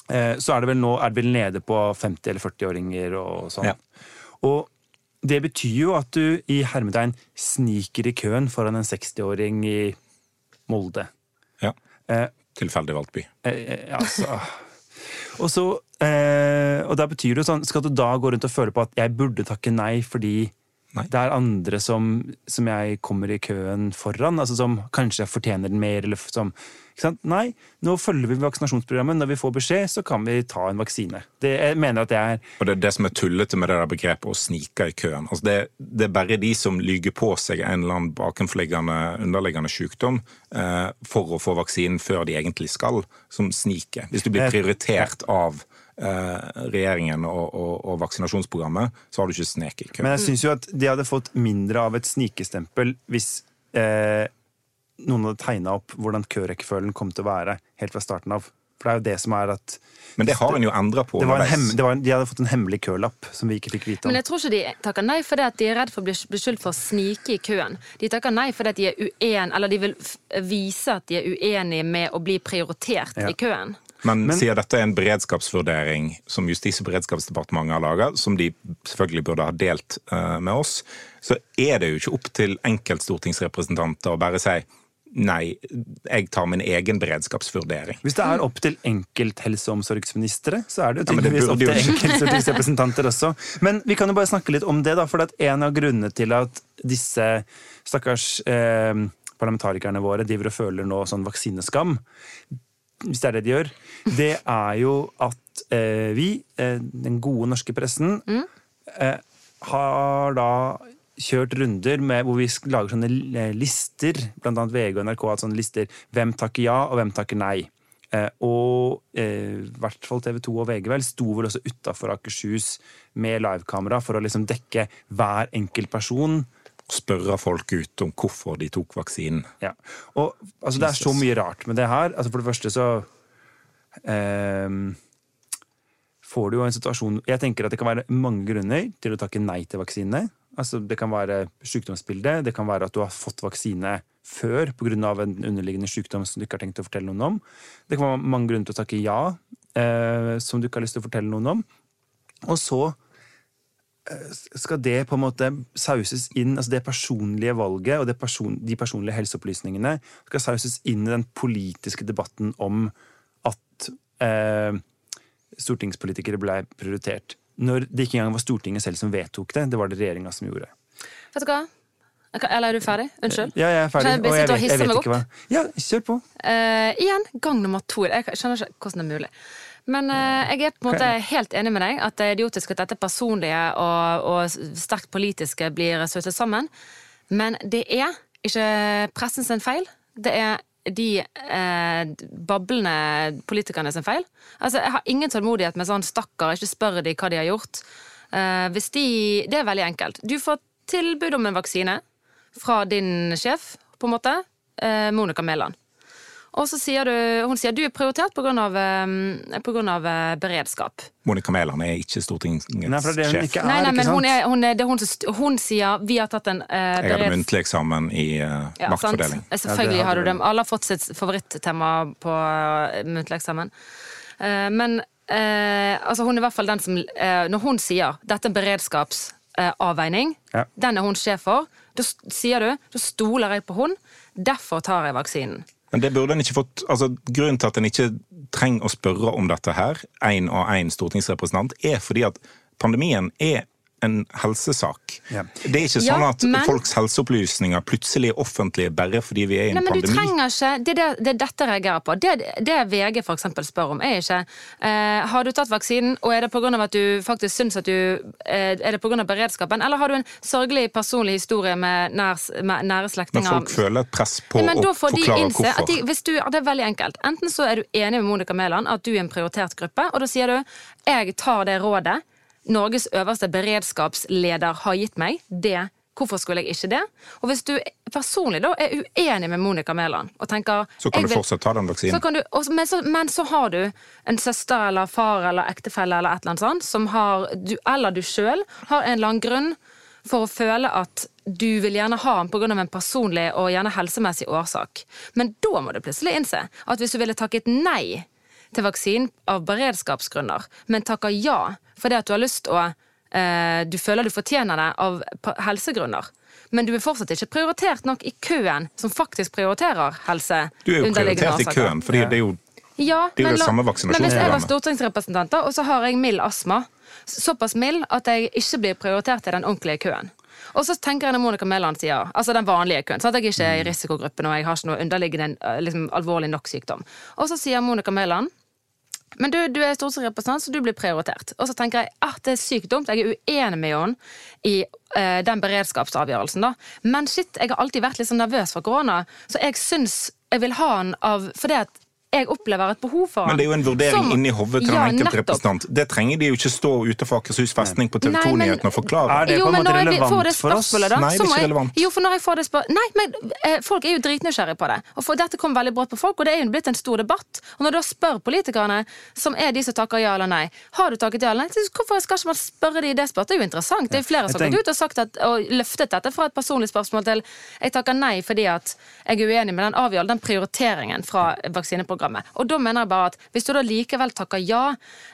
eh, så er det vel nå er det vel nede på 50- eller 40-åringer og sånn. Ja. Og det betyr jo at du i hermetegn sniker i køen foran en 60-åring i Molde. Ja. Eh, Tilfeldig valgt by. Eh, altså. Og så eh, Og da betyr det sånn Skal du da gå rundt og føle på at jeg burde takke nei fordi Nei. det er andre som, som jeg kommer i køen foran, altså som kanskje fortjener den mer, eller som? Nei, nå følger vi vaksinasjonsprogrammet. Når vi får beskjed, så kan vi ta en vaksine. Det, jeg mener at det er Og det er det som er tullete med det der begrepet å snike i køen. Altså det, det er bare de som lyger på seg en eller annen bakenforliggende underliggende sykdom eh, for å få vaksinen før de egentlig skal, som sniker. Hvis du blir prioritert av eh, regjeringen og, og, og vaksinasjonsprogrammet, så har du ikke snek i køen. Men jeg syns jo at de hadde fått mindre av et snikestempel hvis eh, noen hadde tegna opp hvordan kørekkefølgen kom til å være helt fra starten av. For det er jo det som er at Men det har en jo endra på det var en hem, det var en, De hadde fått en hemmelig kølapp som vi ikke fikk vite om. Men jeg tror ikke de takker nei fordi at de er redd for å bli beskyldt for å snike i køen. De takker nei fordi at de er uen, eller de vil vise at de er uenige med å bli prioritert Ja. i køen. Men, Men- siden dette er en beredskapsvurdering som Justis- og beredskapsdepartementet har laga, som de selvfølgelig burde ha delt eh, med oss, så er det jo ikke opp til enkeltstortingsrepresentanter å bare si nei, jeg tar min egen beredskapsvurdering. Hvis det er opp til enkelthelse- og omsorgsministre, så er det jo Ja, det tydeligvis opp til enkeltstortingsrepresentanter også. Men vi kan jo bare snakke litt om det, da, for en av grunnene til at disse stakkars eh, parlamentarikerne våre driver og føler nå sånn vaksineskam, hvis det er det de gjør, det er jo at eh, vi, eh, den gode norske pressen, eh, har da kjørt runder med, hvor vi lager sånne eh, lister, annet VG og NRK har hatt sånne lister, hvem takker ja og hvem takker nei. Eh, og eh, i hvert fall TV 2 og VG vel sto vel også utafor Akershus med livekamera for å liksom dekke hver enkelt person. Spørre folk ut om hvorfor de tok vaksinen. Ja. Og altså, det er så mye rart med det her. Altså, for det første så eh, får du jo en situasjon Jeg tenker at det kan være mange grunner til å takke nei til vaksine. Altså, det kan være sykdomsbildet, det kan være at du har fått vaksine før pga. en underliggende sykdom som du ikke har tenkt å fortelle noen om. Det kan være mange grunner til å takke ja, eh, som du ikke har lyst til å fortelle noen om. Og så skal det på en måte sauses inn, altså det personlige valget og det person, de personlige helseopplysningene skal sauses inn i den politiske debatten om at eh, stortingspolitikere ble prioritert. Når det ikke engang var Stortinget selv som vedtok det, det var det regjeringa som gjorde. Vet du hva? Eller er du ferdig? Unnskyld. Ja, jeg er ferdig. Jeg og jeg, vet, jeg vet ikke hva Ja, kjør på. Eh, igjen, gang nummer to. Jeg skjønner ikke hvordan det er mulig. Men eh, jeg er på en måte helt enig med deg at det er idiotisk at dette personlige og, og sterkt politiske blir støttet sammen. Men det er ikke pressen sin feil. Det er de eh, bablende politikerne sin feil. Altså, Jeg har ingen tålmodighet med sånn 'stakkar, ikke spør de hva de har gjort'. Eh, hvis de, Det er veldig enkelt. Du får tilbud om en vaksine fra din sjef, på en måte, eh, Monica Mæland. Og så sier du, hun sier du er prioritert pga. eh, beredskap. Monica Mæland er ikke Stortingets Nei, for det er hun sjef. ikke er, nei, ikke men hun, er, hun, er, det er hun, som hun sier vi har tatt en uh, Jeg hadde muntlig eksamen i uh, Ja, sant. Selvfølgelig Ja, har du det. Alle har fått sitt favorittema på uh, muntlig eksamen. Uh, men eh, altså hun er i hvert fall den som eh, Når hun sier dette er beredskapsavveining, Ja. den er hun sjef for, da sier du da stoler jeg på hun, derfor tar jeg vaksinen. Men det burde en ikke fått, altså Grunnen til at en ikke trenger å spørre om dette her, én og én stortingsrepresentant, er fordi at pandemien er en helsesak. Ja. Det er ikke Ja, sånn at men- folks helseopplysninger plutselig er offentlige bare fordi vi er i en Nei, men du trenger ikke, Det er det, det dette jeg reagerer på. Det, det VG eksempel spør om, er ikke eh, Har du tatt vaksinen, og er det pga. at du faktisk syns at du eh, Er det pga. beredskapen, eller har du en sørgelig personlig historie med, nær, med nære Men folk føler et press på Ja, men å da får de forklare innse hvorfor. at de, hvis du, Det er veldig enkelt. Enten så er du enig med Monica Mæland at du er en prioritert gruppe, og da sier du jeg tar det rådet Norges øverste beredskapsleder har gitt meg. Det Hvorfor skulle jeg ikke det? Og hvis du personlig da er uenig med Monica Mæland og tenker Så kan du vil- fortsatt ta den så vaksinen. kan du, og, men, så, men så har du en søster eller far eller ektefelle eller et eller annet sånt, som har, du, eller du sjøl har en eller annen grunn for å føle at du vil gjerne ha den pga. en personlig og gjerne helsemessig årsak. Men da må du plutselig innse at hvis du ville takket nei til vaksinen av beredskapsgrunner, men takker ja fordi at du har lyst å eh, Du føler du fortjener det av helsegrunner. Men du er fortsatt ikke prioritert nok i køen som faktisk prioriterer helse. Du er jo prioritert i køen, for det er jo Ja, Det er jo men det samme Men hvis jeg var stortingsrepresentant, og så har jeg mild astma, såpass mild at jeg ikke blir prioritert i den ordentlige køen. Og så tenker jeg når Monica Mæland sier, altså den vanlige køen, så at jeg ikke er i risikogruppen og jeg har ikke noe underliggende eh, liksom, alvorlig nok sykdom. Og så sier Monica Mæland men du, du er stortingsrepresentant, så du blir prioritert. Og så tenker jeg at det er sykt dumt. Jeg er uenig med Jon i uh, den beredskapsavgjørelsen. da. Men shit, jeg har alltid vært litt sånn nervøs for korona, så jeg syns jeg vil ha den av fordi at jeg opplever et behov for. Men det er jo en vurdering Som- inni hodet til Ja, den enkelte representant. Det trenger de jo ikke stå utenfor Akershus festning på TV 2-nyhetene og forklare. Er det jo, på en måte relevant får for oss? da, Nei, det er ikke jeg- relevant. Jo, for når jeg får det spør... Nei, men eh, folk er jo dritnysgjerrige på det. Og for Dette kom veldig brått på folk, og det er jo blitt en stor debatt. Og når du da spør politikerne, som er de som takker ja eller nei, har du takket ja eller nei, så hvorfor skal ikke man spørre de i det spørsmålet? Det er jo interessant. Det er jo flere som har gått ut og sagt at, og løftet dette fra et personlig spørsmål til jeg takker nei fordi at jeg er uenig med den avgjørelsen, den prioriteringen fra vaksineprogrammet. Og da mener jeg bare at hvis du da likevel takker ja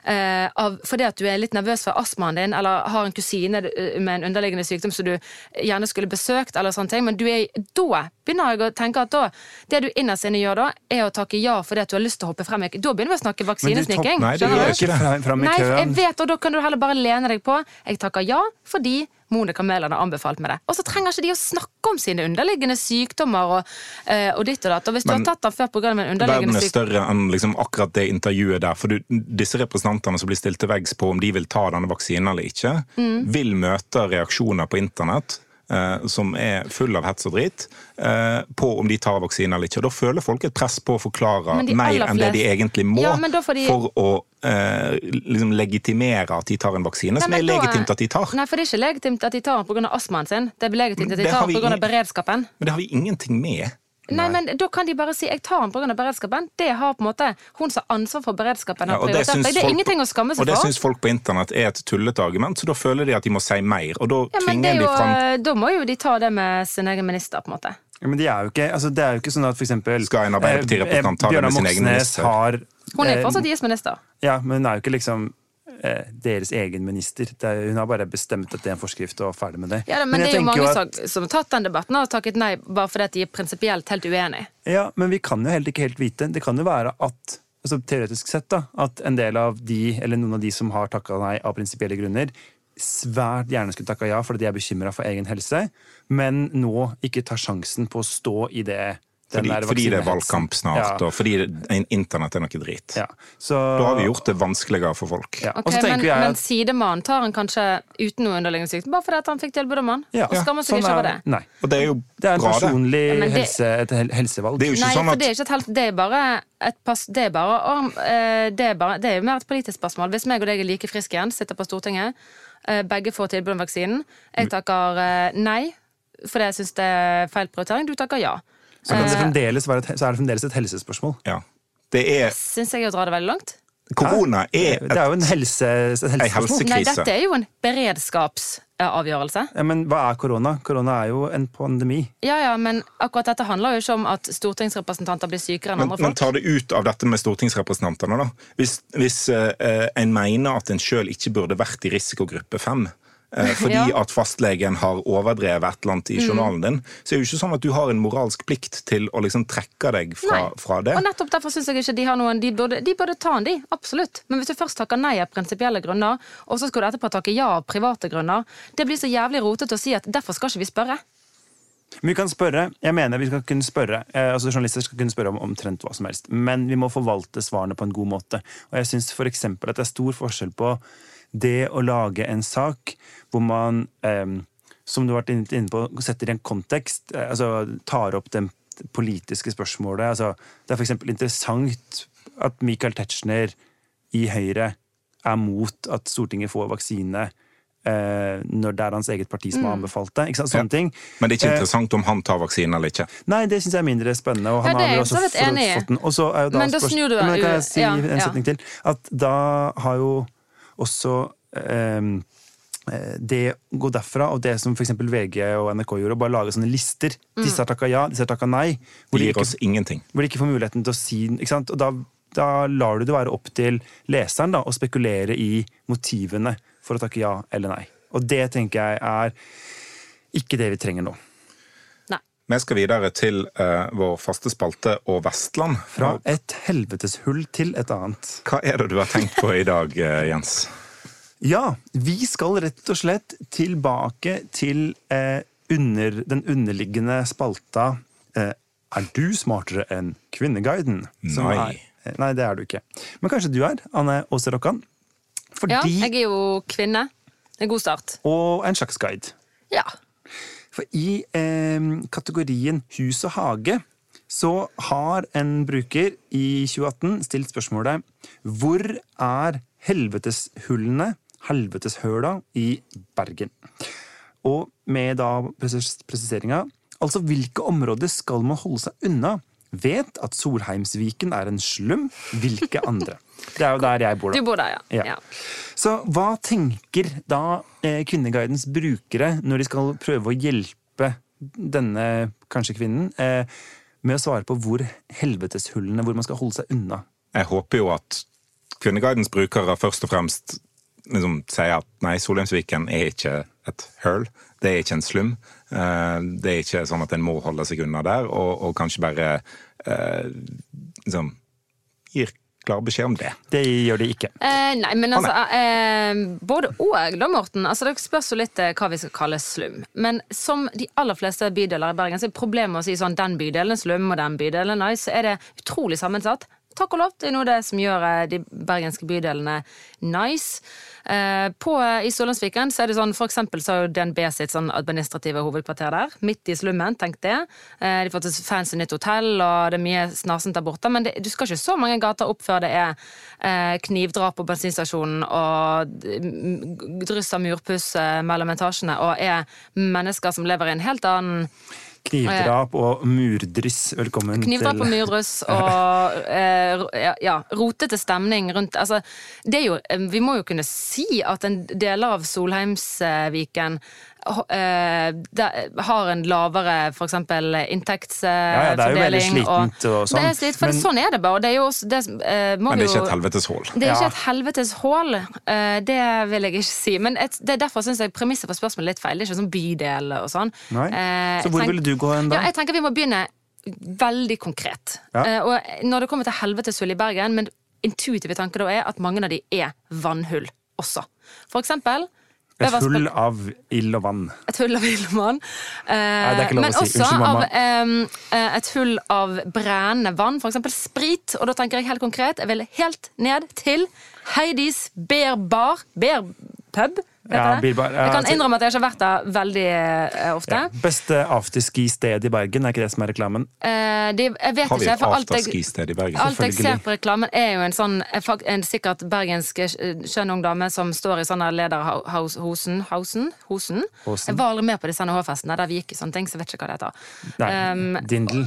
eh, av, fordi at du er litt nervøs for astmaen din, eller har en kusine eh, med en underliggende sykdom som du gjerne skulle besøkt, eller sånne ting, men du er, da begynner jeg å tenke at da, det du innerst inne gjør da, er å takke ja fordi at du har lyst til å hoppe frem. Da begynner vi å snakke vaksinesniking. Nei, det gjør ikke fram i Nei, jeg vet, og da kan du heller bare lene deg på. Jeg takker ja fordi Monica Mæland har anbefalt meg det. Og så trenger ikke de å snakke om sine underliggende sykdommer og, eh, og ditt og datt. Og hvis Men du har tatt den før pga. en Verden er større enn liksom akkurat det intervjuet der. For du, disse representantene som blir stilt til veggs på om de vil ta denne vaksinen eller ikke, Mm. vil møte reaksjoner på internett som er full av hets og drit, eh, på om de tar vaksinen eller ikke. Og Da føler folk et press på å forklare mer enn det de egentlig må, Ja, de- for å eh, liksom legitimere at de tar en vaksine, Nei, som er legitimt at de tar. Nei, for det er ikke legitimt at de tar den pga. astmaen sin. Det er legitimt at de tar den vi pga. ingen- beredskapen. Men det har vi ingenting med. Nei, men Da kan de bare si 'jeg tar den pga. beredskapen'. Det har på en måte hun som har ansvar for beredskapen. Ja, og det syns. Det er folk- ingenting å skamme seg for. Og det syns folk på internett er et tullete argument, så da føler de at de må si mer. Og da Ja, tvinger er de jo, fram eh, Da må jo de ta det med sin egen minister, på en måte. Ja, men de er jo ikke, altså det er jo ikke sånn at for eksempel Skal en Arbeiderpartirepresentant ta det med sin egen minister? Har Hun er eh, fortsatt IS-minister. Ja, men hun er jo ikke liksom eh, deres egen minister. Er, hun har bare bestemt at det er en forskrift og ferdig med det. Ja, men, men, det er jo mange at- som, har tatt den debatten og takket nei bare fordi de er prinsipielt helt uenige. Ja, men vi kan jo heller ikke helt vite. Det kan jo være at altså teoretisk sett da, at en del av de, eller noen av de som har takka nei av prinsipielle grunner, svært gjerne skulle takka ja fordi de er bekymra for egen helse, men nå ikke tar sjansen på å stå i det fordi, fordi det er valgkamp snart, Ja, og fordi internett er noe drit. ja. Så, Da har vi gjort det vanskeligere for folk. ja. Okay, men, jeg men sidemannen tar han kanskje uten noe underliggende sykdom, bare fordi at han fikk tilbud om han? ja, og skammer seg sånn ikke over er- det? Nei. Og det er jo Det er en bra, personlig det- helse, et helsevalg. Det er jo ikke Nei, sånn for at det er ikke et helt Det er bare et pass, det er bare, å- eh, det er bare Det er jo mer et politisk spørsmål. Hvis meg og deg er like friske igjen, sitter på Stortinget, eh, begge får tilbud om vaksinen, jeg takker eh, nei fordi jeg syns det er feil prioritering, du takker ja. Så, kan det Eh, fremdeles være et, så er det fremdeles et helsespørsmål. ja. Det er Syns jeg å dra det veldig langt? Korona er Det er jo en helse, en helsekrise. Nei, dette er jo en beredskapsavgjørelse. Ja, men hva er korona? Korona er jo en pandemi. Ja, ja, men akkurat dette handler jo ikke om at stortingsrepresentanter blir sykere enn men, andre men tar ta det ut av dette med stortingsrepresentantene, da. Hvis, hvis uh, en mener at en sjøl ikke burde vært i risikogruppe fem, fordi Ja. Mm. at fastlegen har overdrevet et eller annet i journalen din, så er det jo ikke sånn at du har en moralsk plikt til å liksom trekke deg fra, fra det. Og nettopp derfor syns jeg ikke de har noen De burde, de burde ta den, de. Absolutt. Men hvis du først takker nei av prinsipielle grunner, og så skal du etterpå takke ja av private grunner, det blir så jævlig rotete å si at derfor skal ikke vi spørre. Men vi kan spørre, jeg mener vi skal kunne spørre, eh, altså Journalister skal kunne spørre om omtrent hva som helst, men vi må forvalte svarene på en god måte. Og jeg syns f.eks. at det er stor forskjell på det å lage en sak hvor man, eh, som du har vært inne på, setter i en kontekst, eh, altså tar opp det politiske spørsmålet. Altså, det er f.eks. interessant at Michael Tetzschner i Høyre er mot at Stortinget får vaksine. eh, når det er hans eget parti som har anbefalt det. Ikke sant? Sånne ting. Men det er ikke Eh, interessant om han tar vaksine eller ikke. Nei, det syns jeg er mindre spennende. Og Ja, han det er har jo jeg også fått- enig i. den. Og så er jo da Men da snur du deg Men kan jeg si ja, en ja. setning til? At da har jo også så eh, det å gå derfra, og det som f.eks. VG og NRK gjorde, å bare lage sånne lister. Mm. Disse har takka ja, disse har takka nei. Hvor de, gir ikke, oss ingenting. hvor de ikke får muligheten til å si ikke sant? Og da da lar du det være opp til leseren da, å spekulere i motivene for å takke ja eller nei. Og det tenker jeg er ikke det vi trenger nå. Vi skal videre til eh, vår faste spalte og Vestland. Fra et helveteshull til et annet. Hva er det du har tenkt på i dag, eh, Jens? Ja, vi skal rett og slett tilbake til eh, under, den underliggende spalta eh, Er du smartere enn Kvinneguiden? Som Nei. Er, eh, nei, det er du ikke. Men kanskje du er, Anne Åse Rokkan? Fordi, Ja, jeg er jo kvinne. En god start. Og en slags guide. Ja. For i eh, kategorien hus og hage så har en bruker i 2018 stilt spørsmålet Hvor er helveteshullene, helveteshøla, i Bergen? Og med da presis presiseringa Altså, hvilke områder skal man holde seg unna? Vet at Solheimsviken er en slum. Hvilke andre? Det er jo der jeg bor, da. Du bor der, ja. Ja. Så hva tenker da eh, Kvinneguidens brukere når de skal prøve å hjelpe denne kanskje kvinnen eh, med å svare på hvor helveteshullene, hvor man skal holde seg unna? Jeg håper jo at Kvinneguidens brukere først og fremst liksom sier at nei, Solheimsviken er ikke et høl. Det er ikke en slum. Eh, Det er ikke sånn at en må holde seg unna der, og, og kanskje bare eh, liksom gir klar beskjed om det. Det gjør de ikke. Eh, nei, men altså eh, Både og, da, Morten. Altså, det spørs jo litt eh, hva vi skal kalle slum. Men som de aller fleste bydeler i Bergen, så er problemet å si sånn den bydelen er slum og den bydelen er nice, så er det utrolig sammensatt. Takk og lov, det er noe av det som gjør eh, de bergenske bydelene nice. Eh, på, I Sørlandsviken så er det sånn, for eksempel så har DNB sitt sånn administrative hovedkvarter der. Midt i slummen, tenk det. Eh, de fått et fancy nytt hotell, og det er mye snasent der borte. Men det, du skal ikke så mange gater opp før det er eh, knivdrap på bensinstasjonen og mm, dryss av murpuss eh, mellom etasjene, og er mennesker som lever i en helt annen Knivdrap og murdryss. Velkommen Knivdrap og til Knivdrap og eh, ja, rotete stemning rundt altså, det jo, eh, Vi må jo kunne si at en deler av Solheimsviken har en lavere for eksempel Ja, ja, det er jo veldig slitent og sånn, Det er slitt, for men- sånn er det bare. Det er jo det, eh, Men det er ikke et helvetes hull. det er ikke et helvetes hål, eh, det vil jeg ikke si. Men et, det er derfor syns jeg premisset for spørsmålet er litt feil. Det er ikke sånn bydel og sånn. Nei. Eh, Så hvor ville du gå hen da? Ja, jeg tenker vi må begynne veldig konkret. Ja. Eh, og når det kommer til helveteshull i Bergen, men intuitive tanker da er at mange av de er vannhull også. For eksempel Et hull av ild og vann. et hull av ild og vann. Eh, det er ikke lov men å si. også Unnskyld, mamma. av eh, et hull av brennende vann, f.eks. sprit. Og da tenker jeg helt konkret, jeg vil helt ned til Heidis Beer Bar. Beer Pub, Ja, bilbar. Ja, jeg kan altså- innrømme at jeg ikke har vært der veldig eh, ofte. Ja. Beste afterski-sted i Bergen, er ikke det som er reklamen? Eh, de, jeg vet Har vi ikke, et for alt jeg, afterski-sted i Bergen? alt jeg ser på reklamen, er jo en sånn eh, en sikkert bergensk eh, skjønn ung dame som står i sånne lederhosen Hosen? Hosen? Jeg var aldri med på disse NHH-festene der vi gikk i sånne ting, så jeg vet ikke hva det heter. Nei, Um, Dindel.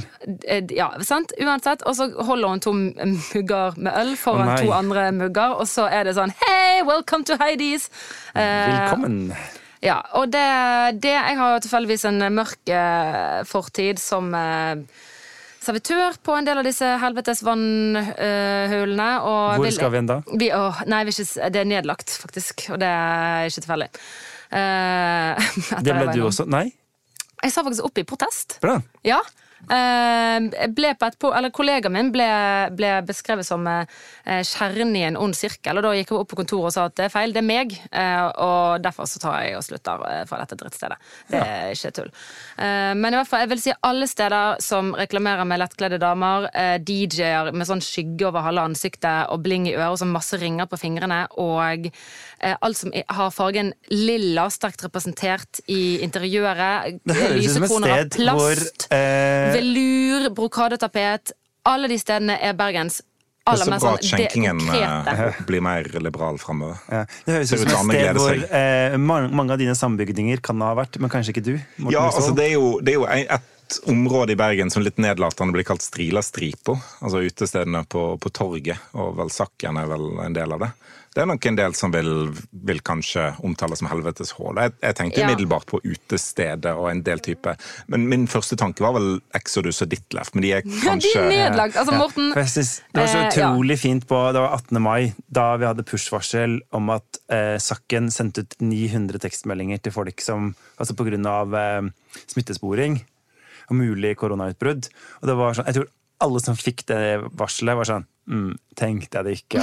Ja, sant? Uansett. Og så holder hun to mugger med øl foran oh, to andre mugger, og så er det sånn Hei, welcome to Heidis! Eh, Velkommen. ja, og det, det Jeg har jo tilfeldigvis en mørk eh, fortid som eh, servitør på en del av disse helvetes vannhulene. Hvor vil- skal vi hen da? Vi, å, nei, vi ikke, det er nedlagt, faktisk. Og det er ikke tilfeldig. Uh, Det ble du også. Nei? Jeg sa faktisk opp i protest. Bra. Ja. Eh, jeg ble på et, eller Kollegaen min ble, ble beskrevet som eh, kjernen i en ond sirkel. og Da gikk jeg opp på kontoret og sa at det er feil, det er meg. eh, og derfor så tar jeg og slutter eh, fra dette drittstedet. Det er ikke tull. Eh, men i hvert fall, jeg vil si alle steder som reklamerer med lettkledde damer, DJ-er med sånn skygge over halve ansiktet og bling i øret og sånn masse ringer på fingrene, og alt som har fargen lilla sterkt representert i interiøret. Lysekroner av plast. Eh, Velur, brokadetapet. Alle de stedene er Bergens Det er så bra sånn at skjenkingen eh, blir mer liberal framover. ja, Det høres ut som et sted hvor eh, mange, av dine sambygdinger kan ha vært, men kanskje ikke du. Morten Ja, altså det er jo, det er jo et, et område i Bergen som litt nedlatende blir kalt Strila Stripo. Altså utestedene på, på torget, og vel Sakken er vel en del av det. Det er nok en del som vil, vil kanskje omtale som helvetes hål. Jeg, jeg tenkte Ja. på utestedet og en del type Men min første tanke var vel Exodus og Ditlef, men de er Ja, de er nedlagt. Altså, Morten ja. synes det var så Eh, ja. utrolig fint på Det var 18. mai, da vi hadde push-varsel om at eh, Sakken sendte ut 900 tekstmeldinger til folk som Altså på grunn av eh, smittesporing og mulig koronautbrudd. Og det var sånn Jeg tror alle som fikk det varselet, var sånn mm, Tenkte jeg det ikke.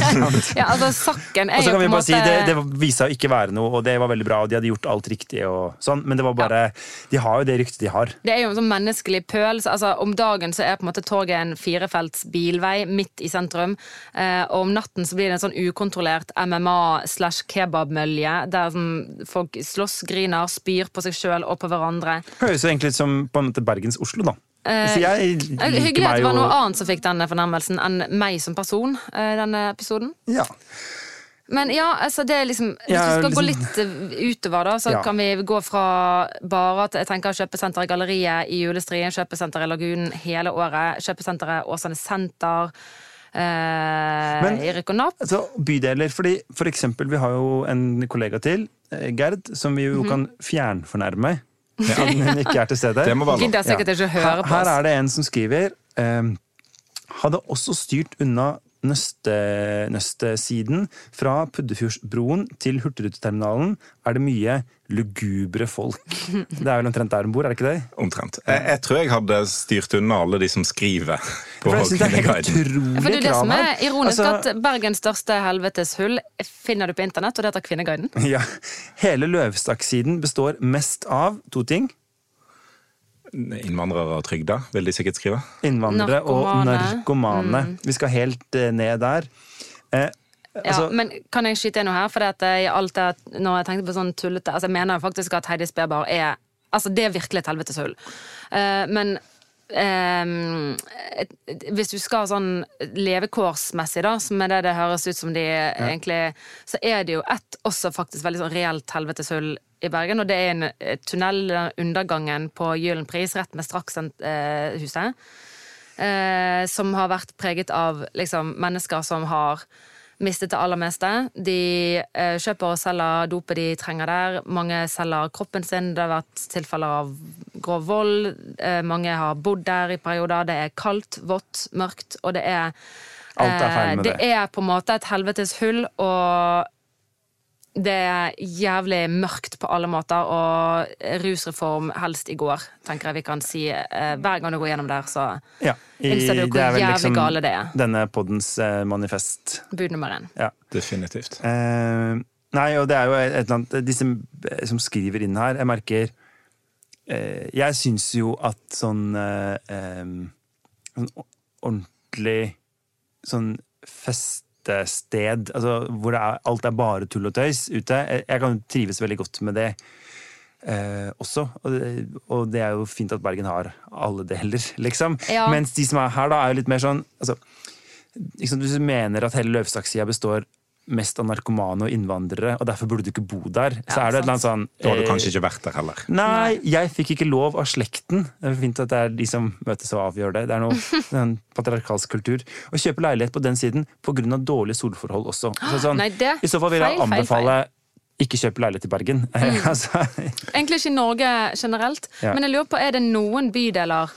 Ja, altså, Sakken er Og så jo kan på vi en bare si, det, det viste seg å ikke være noe, og det var veldig bra, og de hadde gjort alt riktig, og sånn, men det var bare De har jo det ryktet de har. Det er jo en sånn menneskelig pøl. så Altså, om dagen så er på en måte toget en firefelts bilvei midt i sentrum. Eh, og om natten så blir det en sånn ukontrollert MMA slash kebabmølje der sånn, folk slåss, griner, spyr på seg sjøl og på hverandre. Høres jo egentlig ut som på en måte Bergens Oslo, da. Så jeg Eh, Hyggelig at det var noe noe annet som fikk denne fornærmelsen enn meg som person. Uh, denne episoden. Ja. Men ja, altså det er liksom Hvis Ja, du skal gå liksom- litt eh, utover, da, så Ja. kan vi gå fra bare at jeg tenker kjøpesenteret Galleriet i Julestrien, kjøpesenteret Lagunen hele året, kjøpesenteret Åsane Senter, eh, Men- i og Napp. Altså, bydeler, fordi for eksempel, vi har jo en kollega til, Gerd, som vi jo kan fjernfornærme. Siden hun ikke er til stede. Det må være lov. Høre her, her er det en som skriver ehm, Hadde også styrt unna nøste, nøstesiden. Fra Puddefjordsbroen til Hurtigruteterminalen er det mye lugubre folk. Det er vel omtrent der hun bor, er det ikke det? Omtrent. Jeg, jeg tror jeg hadde styrt unna alle de som skriver på For jeg synes det er helt Kvinneguiden. utrolig For det er det som er ironisk, Altså- at Bergens største helveteshull finner du på internett, og det heter Kvinneguiden. Ja. Hele Løvstakk-siden består mest av to ting. Innvandrere og trygda, vil de sikkert skrive. Innvandrere og Narkomane. Mm. Vi skal helt eh, ned der. Eh, Ja, altså, men kan jeg skyte inn noe her? For at i alt det, når jeg tenkte på sånn tullete altså Jeg mener faktisk at Heidi Spebar er Altså, det er virkelig et helveteshull. Eh, men Um, et- et- hvis du skal sånn levekårsmessig, da, som er det det høres ut som de egentlig Så er det jo ett også faktisk veldig sånn reelt helveteshull i Bergen, og det er en eh, tunnel, undergangen på Gyllenpris, rett med Strakshuset. eh, som har vært preget av liksom, mennesker som har mistet det aller meste. De eh, kjøper og selger dopet de trenger der. Mange selger kroppen sin. Det har vært tilfeller av grov vold. Eh, mange har bodd der i perioder. Det er kaldt, vått, mørkt, og det er Alt er feil med det. det er på en måte et helvetes hull, og det er jævlig mørkt på alle måter, og rusreform helst i går, tenker jeg vi kan si. Eh, Hver gang du går gjennom der, så ja, i- innser du hvor det er vel jævlig liksom gale det er. Denne poddens eh, manifest. Bud nummer én. Ja. Definitivt. Eh, nei, og det er jo et eller annet De som skriver inn her, jeg merker eh, Jeg syns jo at sånn eh, Sånn ordentlig Sånn festested, altså hvor det er, alt er bare tull og tøys ute. Jeg, kan trives veldig godt med det. Eh, også. Og det, og det er jo fint at Bergen har alle deler, liksom. Ja. Mens de som er her, da, er jo litt mer sånn altså, liksom, du mener at hele Løvstakksida består mest av narkomane og innvandrere, og derfor burde du ikke bo der, så Ja, er det et eller annet sånn Da har du eh, kanskje ikke vært der heller. Nei, jeg fikk ikke lov av slekten. Det er fint at det er de som møtes og avgjør det. Det er noe en patriarkalsk kultur. Å kjøpe leilighet på den siden pga. dårlige solforhold også. Så sånn, Nei, det- I så fall vil jeg feil, feil, anbefale ikke kjøpe leilighet i Bergen. altså, Egentlig ikke i Norge generelt, Ja. men jeg lurer på, er det noen bydeler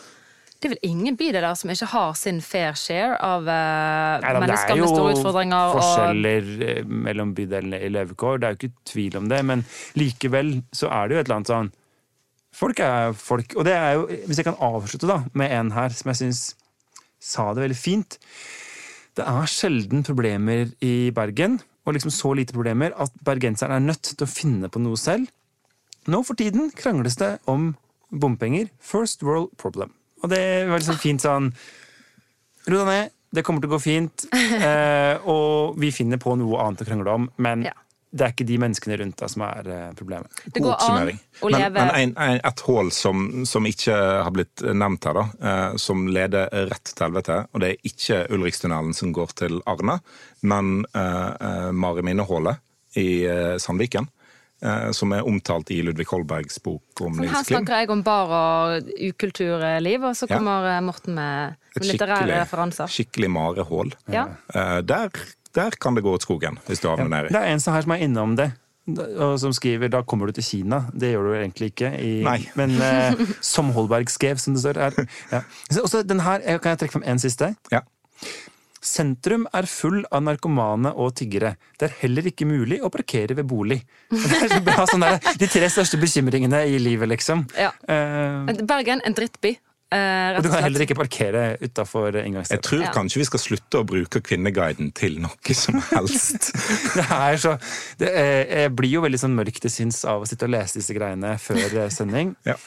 det er vel ingen bydeler som ikke har sin fair share av uh, Nei, det mennesker er med store jo er jo forskjeller og... mellom bydelene i levekår, det er jo ikke tvil om det, men likevel så er det jo et eller annet sånn Folk er folk. Og det er jo, hvis jeg kan avslutte da, med en her som jeg syns sa det veldig fint Det er sjelden problemer i Bergen, og liksom så lite problemer, at bergenseren er nødt til å finne på noe selv. Nå for tiden krangles det om bompenger. First world problem. Og det var liksom fint sånn Ro deg ned, det kommer til å gå fint. Eh, og vi finner på noe annet å krangle om, men Ja. det er ikke de menneskene rundt deg som er eh, problemet. det går an å leve men en, en, et hull som, som ikke har blitt nevnt her, da, eh, som leder rett til helvete, og det er ikke Ulrikstunnelen som går til Arna, men eh, eh, Mariminehullet i eh, Sandviken. Eh, som er omtalt i Ludvig Holbergs bok om Her Nils Klim. snakker jeg om bar og ukulturliv, og så kommer ja. Morten med Et litterære skikkelig, referanser. skikkelig marehull. Ja. Eh, Der, der kan det gå ut skogen, hvis du havner nedi. Det er en som her som er innom det. Og som skriver da kommer du til Kina. Det gjør du egentlig ikke. I, Nei. Men eh, som Holberg skrev, som det står her. Ja. Så Også den her, eh, Kan jeg trekke frem en siste? Ja. Sentrum er full av narkomane og tiggere. Det er heller ikke mulig å parkere ved bolig. Det er så bra, sånn der, De tre største bekymringene i livet, liksom. Ja. Uh, Bergen, en drittby. Uh, og du kan heller ikke parkere utafor Jeg tror Ja. kanskje vi skal slutte å bruke Kvinneguiden til noe som helst. Det er så det er, Jeg blir jo veldig sånn mørkt til sinns av å sitte og lese disse greiene før eh, sending. Ja.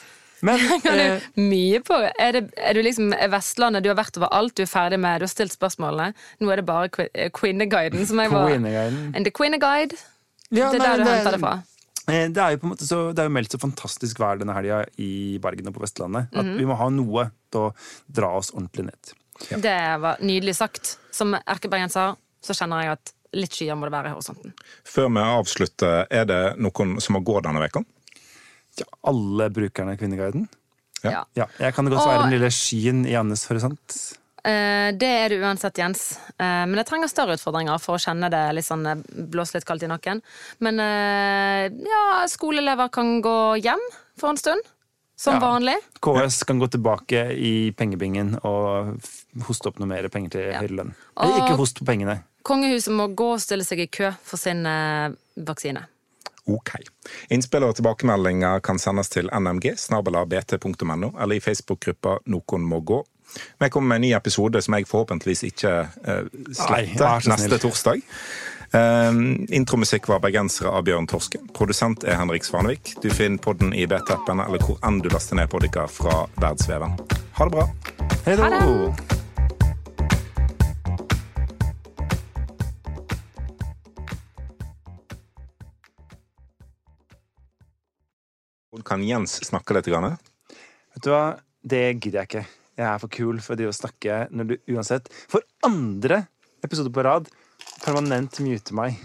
Men eh, du mye på er, det, er du liksom er Vestlandet, du har vært over alt, du er ferdig med, du har stilt spørsmålene. Nå er det bare Qui- eh, som jeg var And the Quinneguide. Ja, det er nei, der du det- henter det fra. Eh, Det er jo på en måte så, det er jo meldt så fantastisk vær denne helga i Bergen og på Vestlandet at Mhm. vi må ha noe til å dra oss ordentlig ned. Det var nydelig sagt. Som erkebergenser så kjenner jeg at litt skyer må det være i horisonten. Før vi avslutter, er det noen som må gå denne veka? Ja, alle brukerne av Kvinneguiden. Ja. Ja. Jeg kan godt være den lille skyen i Annes horisont. Uh, det er du uansett, Jens. Uh, men jeg trenger større utfordringer for å kjenne det litt sånn eh, blåse litt kaldt i nakken. Men uh, ja, skoleelever kan gå hjem for en stund. Som Ja. vanlig. KS kan gå tilbake i pengebingen og hoste opp noe mer penger til Ja. høyere lønn. Eller ikke host på pengene. Kongehuset må gå og stille seg i kø for sin vaksine. Ok. Innspill og tilbakemeldinger kan sendes til nmg snabela.bt.no eller i Facebook-gruppa Noen må gå. Vi kommer med en ny episode som jeg forhåpentligvis ikke uh, sletter neste torsdag. Um, intromusikk var 'Bergensere' av Bjørn Torske. Produsent er Henrik Svanevik. Du finner podden i BT-appen eller hvor enn du laster ned podkaster fra Verdensveven. Ha det bra! Hei da! då! Kan Jens snakke litt? Grann? Vet du hva, det gidder jeg ikke. Jeg er for kul for å snakke når du uansett for andre episode på rad permanent muter meg.